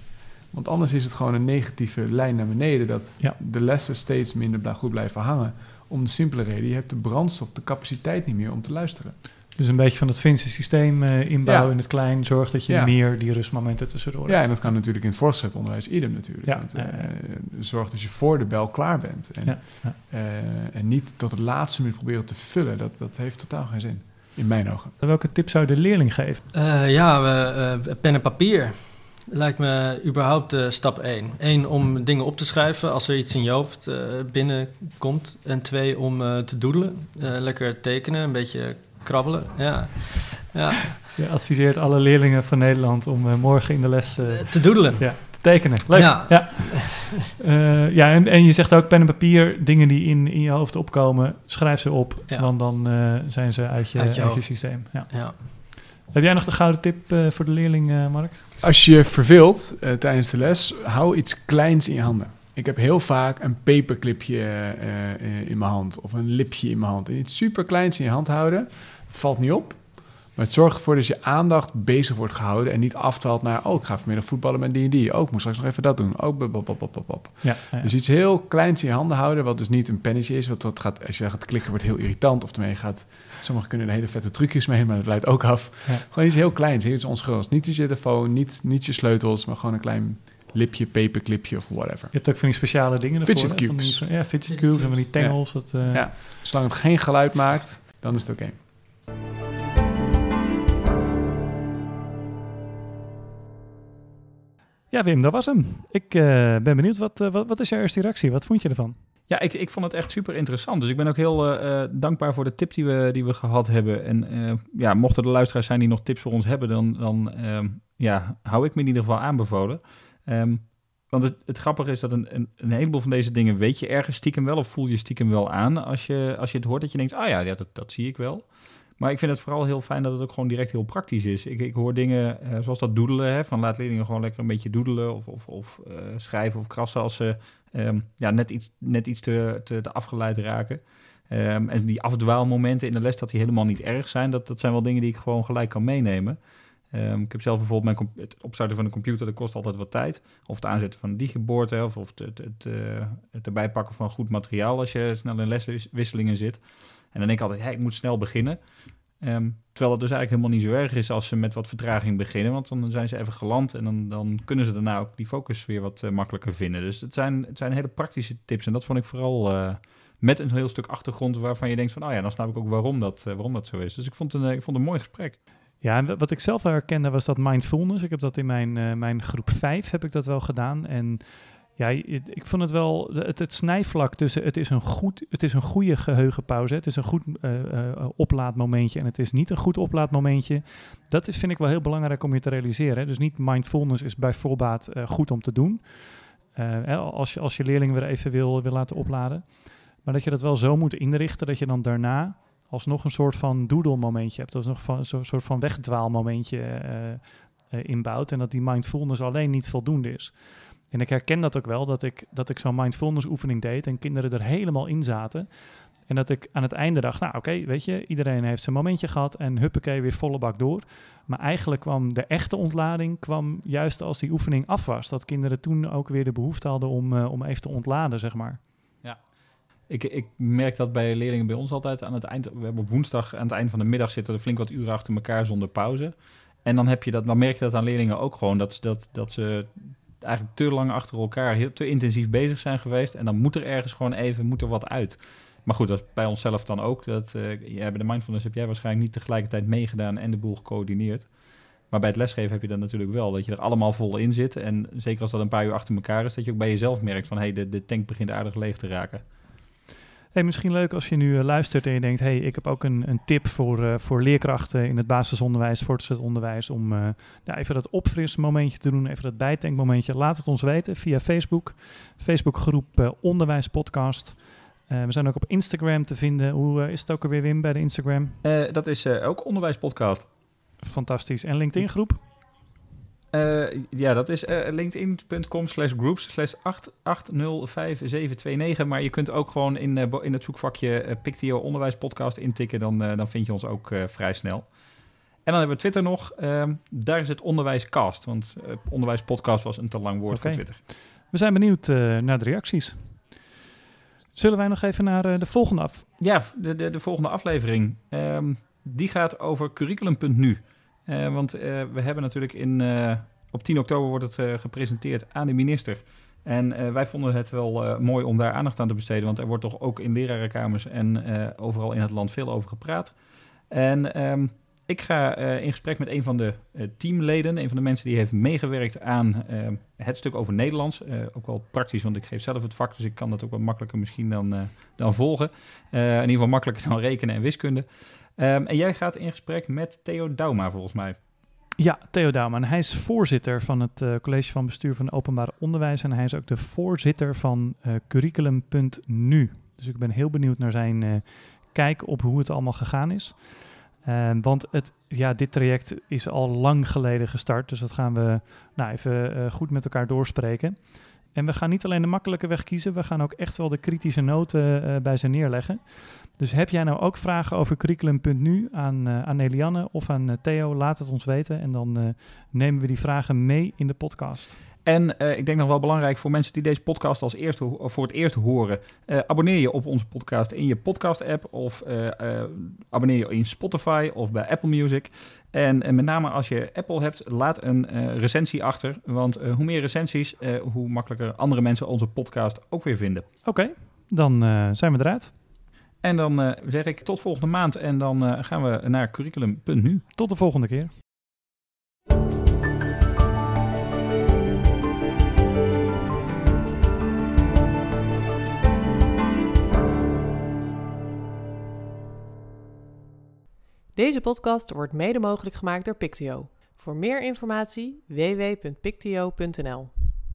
Want anders is het gewoon een negatieve lijn naar beneden, dat Ja. de lessen steeds minder goed blijven hangen. Om de simpele reden, je hebt de brandstof, de capaciteit niet meer om te luisteren. dus een beetje van het Finse systeem eh, inbouwen Ja. in het klein, zorg dat je Ja. meer die rustmomenten tussendoor Ja, hebt. en dat kan natuurlijk in het voortgezet onderwijs idem natuurlijk. Ja, Want, ja, eh, ja. zorg dat je voor de bel klaar bent. En, Ja, ja. eh, en niet tot het laatste minuut proberen te vullen. Dat, dat heeft totaal geen zin, in mijn ogen. Welke tip zou je de leerling geven? Eh, ja, we, eh, pen en papier. Lijkt me überhaupt eh, stap één. Eén, om dingen op te schrijven als er iets in je hoofd eh, binnenkomt. En twee, om eh, te doedelen. Eh, lekker tekenen, een beetje krabbelen. Ja, ja. Je adviseert alle leerlingen van Nederland om morgen in de les te doedelen. ja, te tekenen. Leuk. Ja, Ja. Ja en, en je zegt ook pen en papier, dingen die in, in je hoofd opkomen, schrijf ze op. Ja. Want dan zijn ze uit je, Uit uit je systeem. Ja. Ja. Heb jij nog de gouden tip voor de leerling, Mark? Als je je verveelt eh, tijdens de les, hou iets kleins in je handen. Ik heb heel vaak een paperclipje eh, eh, in mijn hand of een lipje in mijn hand. En iets super kleins in je hand houden, het valt niet op. Maar het zorgt ervoor dat je aandacht bezig wordt gehouden en niet afdwaalt naar, oh, ik ga vanmiddag voetballen met die en die. Oh, ik moet straks nog even dat doen. Oh, bop, bop, bop, bop, bop. Ja, ja. Dus iets heel kleins in je handen houden, wat dus niet een pennetje is. Want dat gaat, als je gaat klikken, wordt heel irritant. Of ermee gaat, sommigen kunnen er hele vette trucjes mee, maar dat leidt ook af. Ja. Gewoon iets heel kleins, iets onschuldigs. Niet je telefoon, niet, niet je sleutels, maar gewoon een klein lipje, paperclipje of whatever. Je hebt ook van die speciale dingen ervoor. Fidget hè? Van die- cubes. ja, fidget cubes en van die tangles. Dat, eh, Ja. Zolang het geen geluid maakt, dan is het oké. Ja, Wim, dat was hem. Ik eh, ben benieuwd, wat, eh, wat, wat is jouw eerste reactie? Wat vond je ervan? Ja, ik, ik vond het echt super interessant. Dus ik ben ook heel eh, eh, dankbaar voor de tip die we, die we gehad hebben. En eh, ja, mochten er luisteraars zijn die nog tips voor ons hebben, dan, dan ehm, ja, hou ik me in ieder geval aanbevolen. Ehm, want het, het grappige is dat een, een, een heleboel van deze dingen weet je ergens stiekem wel of voel je stiekem wel aan als je, als je het hoort. Dat je denkt, ah ja, ja dat, dat zie ik wel. Maar ik vind het vooral heel fijn dat het ook gewoon direct heel praktisch is. Ik, ik hoor dingen eh, zoals dat doedelen, hè, van laat leerlingen gewoon lekker een beetje doedelen of, of, of eh, schrijven of krassen als ze ehm, ja, net iets, net iets te, te, afgeleid raken. Ehm, en die afdwaalmomenten in de les, dat die helemaal niet erg zijn, dat, dat zijn wel dingen die ik gewoon gelijk kan meenemen. Ehm, ik heb zelf bijvoorbeeld mijn het opstarten van een computer, dat kost altijd wat tijd. Of het aanzetten van digibord, hè, of, het, het, eh, het erbij pakken van goed materiaal als je snel in leswisselingen zit. En dan denk ik altijd, hey, ik moet snel beginnen. Ehm, terwijl het dus eigenlijk helemaal niet zo erg is als ze met wat vertraging beginnen. Want dan zijn ze even geland en dan, dan kunnen ze daarna ook die focus weer wat eh, makkelijker vinden. Dus het zijn, het zijn hele praktische tips. En dat vond ik vooral eh, met een heel stuk achtergrond waarvan je denkt van... oh ja, dan snap ik ook waarom dat, eh, waarom dat zo is. Dus ik vond, een, ik vond een mooi gesprek. Ja, en wat ik zelf herkende was dat mindfulness. Ik heb dat in mijn, mijn groep 5 heb ik dat wel gedaan. En ja, ik vond het wel het, het snijvlak tussen het is een goed, het is een goede geheugenpauze, het is een goed eh, eh, oplaadmomentje en het is niet een goed oplaadmomentje. Dat is vind ik wel heel belangrijk om je te realiseren. Dus niet mindfulness is bij voorbaat eh, goed om te doen. Hè, als, je, als je leerling weer even wil, wil laten opladen. Maar dat je dat wel zo moet inrichten dat je dan daarna alsnog een soort van doodle momentje hebt. Dat is nog van, zo'n soort van wegdwaalmomentje inbouwt. En dat die mindfulness alleen niet voldoende is. En ik herken dat ook wel, dat ik, dat ik zo'n mindfulness oefening deed en kinderen er helemaal in zaten. En dat ik aan het einde dacht, nou oké, weet je, iedereen heeft zijn momentje gehad en huppakee, weer volle bak door. Maar eigenlijk kwam de echte ontlading kwam juist als die oefening af was. Dat kinderen toen ook weer de behoefte hadden om, uh, om even te ontladen, zeg maar. Ja, ik, ik merk dat bij leerlingen bij ons altijd aan het eind, we hebben op woensdag aan het eind van de middag zitten er flink wat uren achter elkaar zonder pauze. En dan heb je dat, dan merk je dat aan leerlingen ook gewoon, dat, dat, dat ze eigenlijk te lang achter elkaar heel, te intensief bezig zijn geweest. En dan moet er ergens gewoon even moet er wat uit. Maar goed, dat is bij onszelf dan ook. Dat, uh, bij de mindfulness heb jij waarschijnlijk niet tegelijkertijd meegedaan en de boel gecoördineerd. Maar bij het lesgeven heb je dat natuurlijk wel. Dat je er allemaal vol in zit. En zeker als dat een paar uur achter elkaar is, dat je ook bij jezelf merkt van hé, hey, de tank begint aardig leeg te raken. Hey, misschien leuk als je nu uh, luistert en je denkt: hey, ik heb ook een, een tip voor, uh, voor leerkrachten in het basisonderwijs, voortgezet onderwijs, om uh, ja, even dat opfrismomentje te doen, even dat bijtankmomentje. Laat het ons weten via Facebook, Facebookgroep Onderwijspodcast. Uh, we zijn ook op Instagram te vinden. Hoe is het ook alweer, Wim, bij de Instagram? Dat is ook Onderwijspodcast. Fantastisch. En LinkedIn groep? ja, dat is linkedin.com slash groups slash 8805729. Maar je kunt ook gewoon in, in het zoekvakje Pictio Onderwijspodcast intikken. Dan, dan vind je ons ook vrij snel. En dan hebben we Twitter nog. Ehm, daar is het Onderwijscast. Want Onderwijspodcast was een te lang woord okay. voor Twitter. We zijn benieuwd naar de reacties. Zullen wij nog even naar uh, de volgende af? Ja, de, de, de volgende aflevering. Um, die gaat over curriculum.nu. Uh, want uh, we hebben natuurlijk in, op 10 oktober wordt het gepresenteerd aan de minister. En wij vonden het wel mooi om daar aandacht aan te besteden. Want er wordt toch ook in lerarenkamers en overal in het land veel over gepraat. En um, ik ga in gesprek met een van de teamleden, een van de mensen die heeft meegewerkt aan het stuk over Nederlands. ook wel praktisch, want ik geef zelf het vak, dus ik kan dat ook wat makkelijker misschien dan, dan volgen. in ieder geval makkelijker dan rekenen en wiskunde. Um, en jij gaat in gesprek met Theo Dauma, volgens mij. Ja, Theo Dauma. En hij is voorzitter van het College van Bestuur van Openbaar Onderwijs. En hij is ook de voorzitter van curriculum.nu. Dus ik ben heel benieuwd naar zijn kijk op hoe het allemaal gegaan is. Uh, want het, ja, dit traject is al lang geleden gestart. Dus dat gaan we nou, even uh, goed met elkaar doorspreken. En we gaan niet alleen de makkelijke weg kiezen, we gaan ook echt wel de kritische noten uh, bij ze neerleggen. Dus heb jij nou ook vragen over curriculum.nu aan, uh, aan Elianne of aan Theo, laat het ons weten. En dan nemen we die vragen mee in de podcast. En uh, ik denk nog wel belangrijk voor mensen die deze podcast als eerste voor het eerst horen. Uh, abonneer je op onze podcast in je podcast-app of uh, abonneer je in Spotify of bij Apple Music. En met name als je Apple hebt, laat een recensie achter. Want hoe meer recensies, hoe makkelijker andere mensen onze podcast ook weer vinden. Oké, okay, dan zijn we eruit. En dan zeg ik tot volgende maand en dan gaan we naar curriculum.nu. Tot de volgende keer. Deze podcast wordt mede mogelijk gemaakt door Pictio. Voor meer informatie www.pictio.nl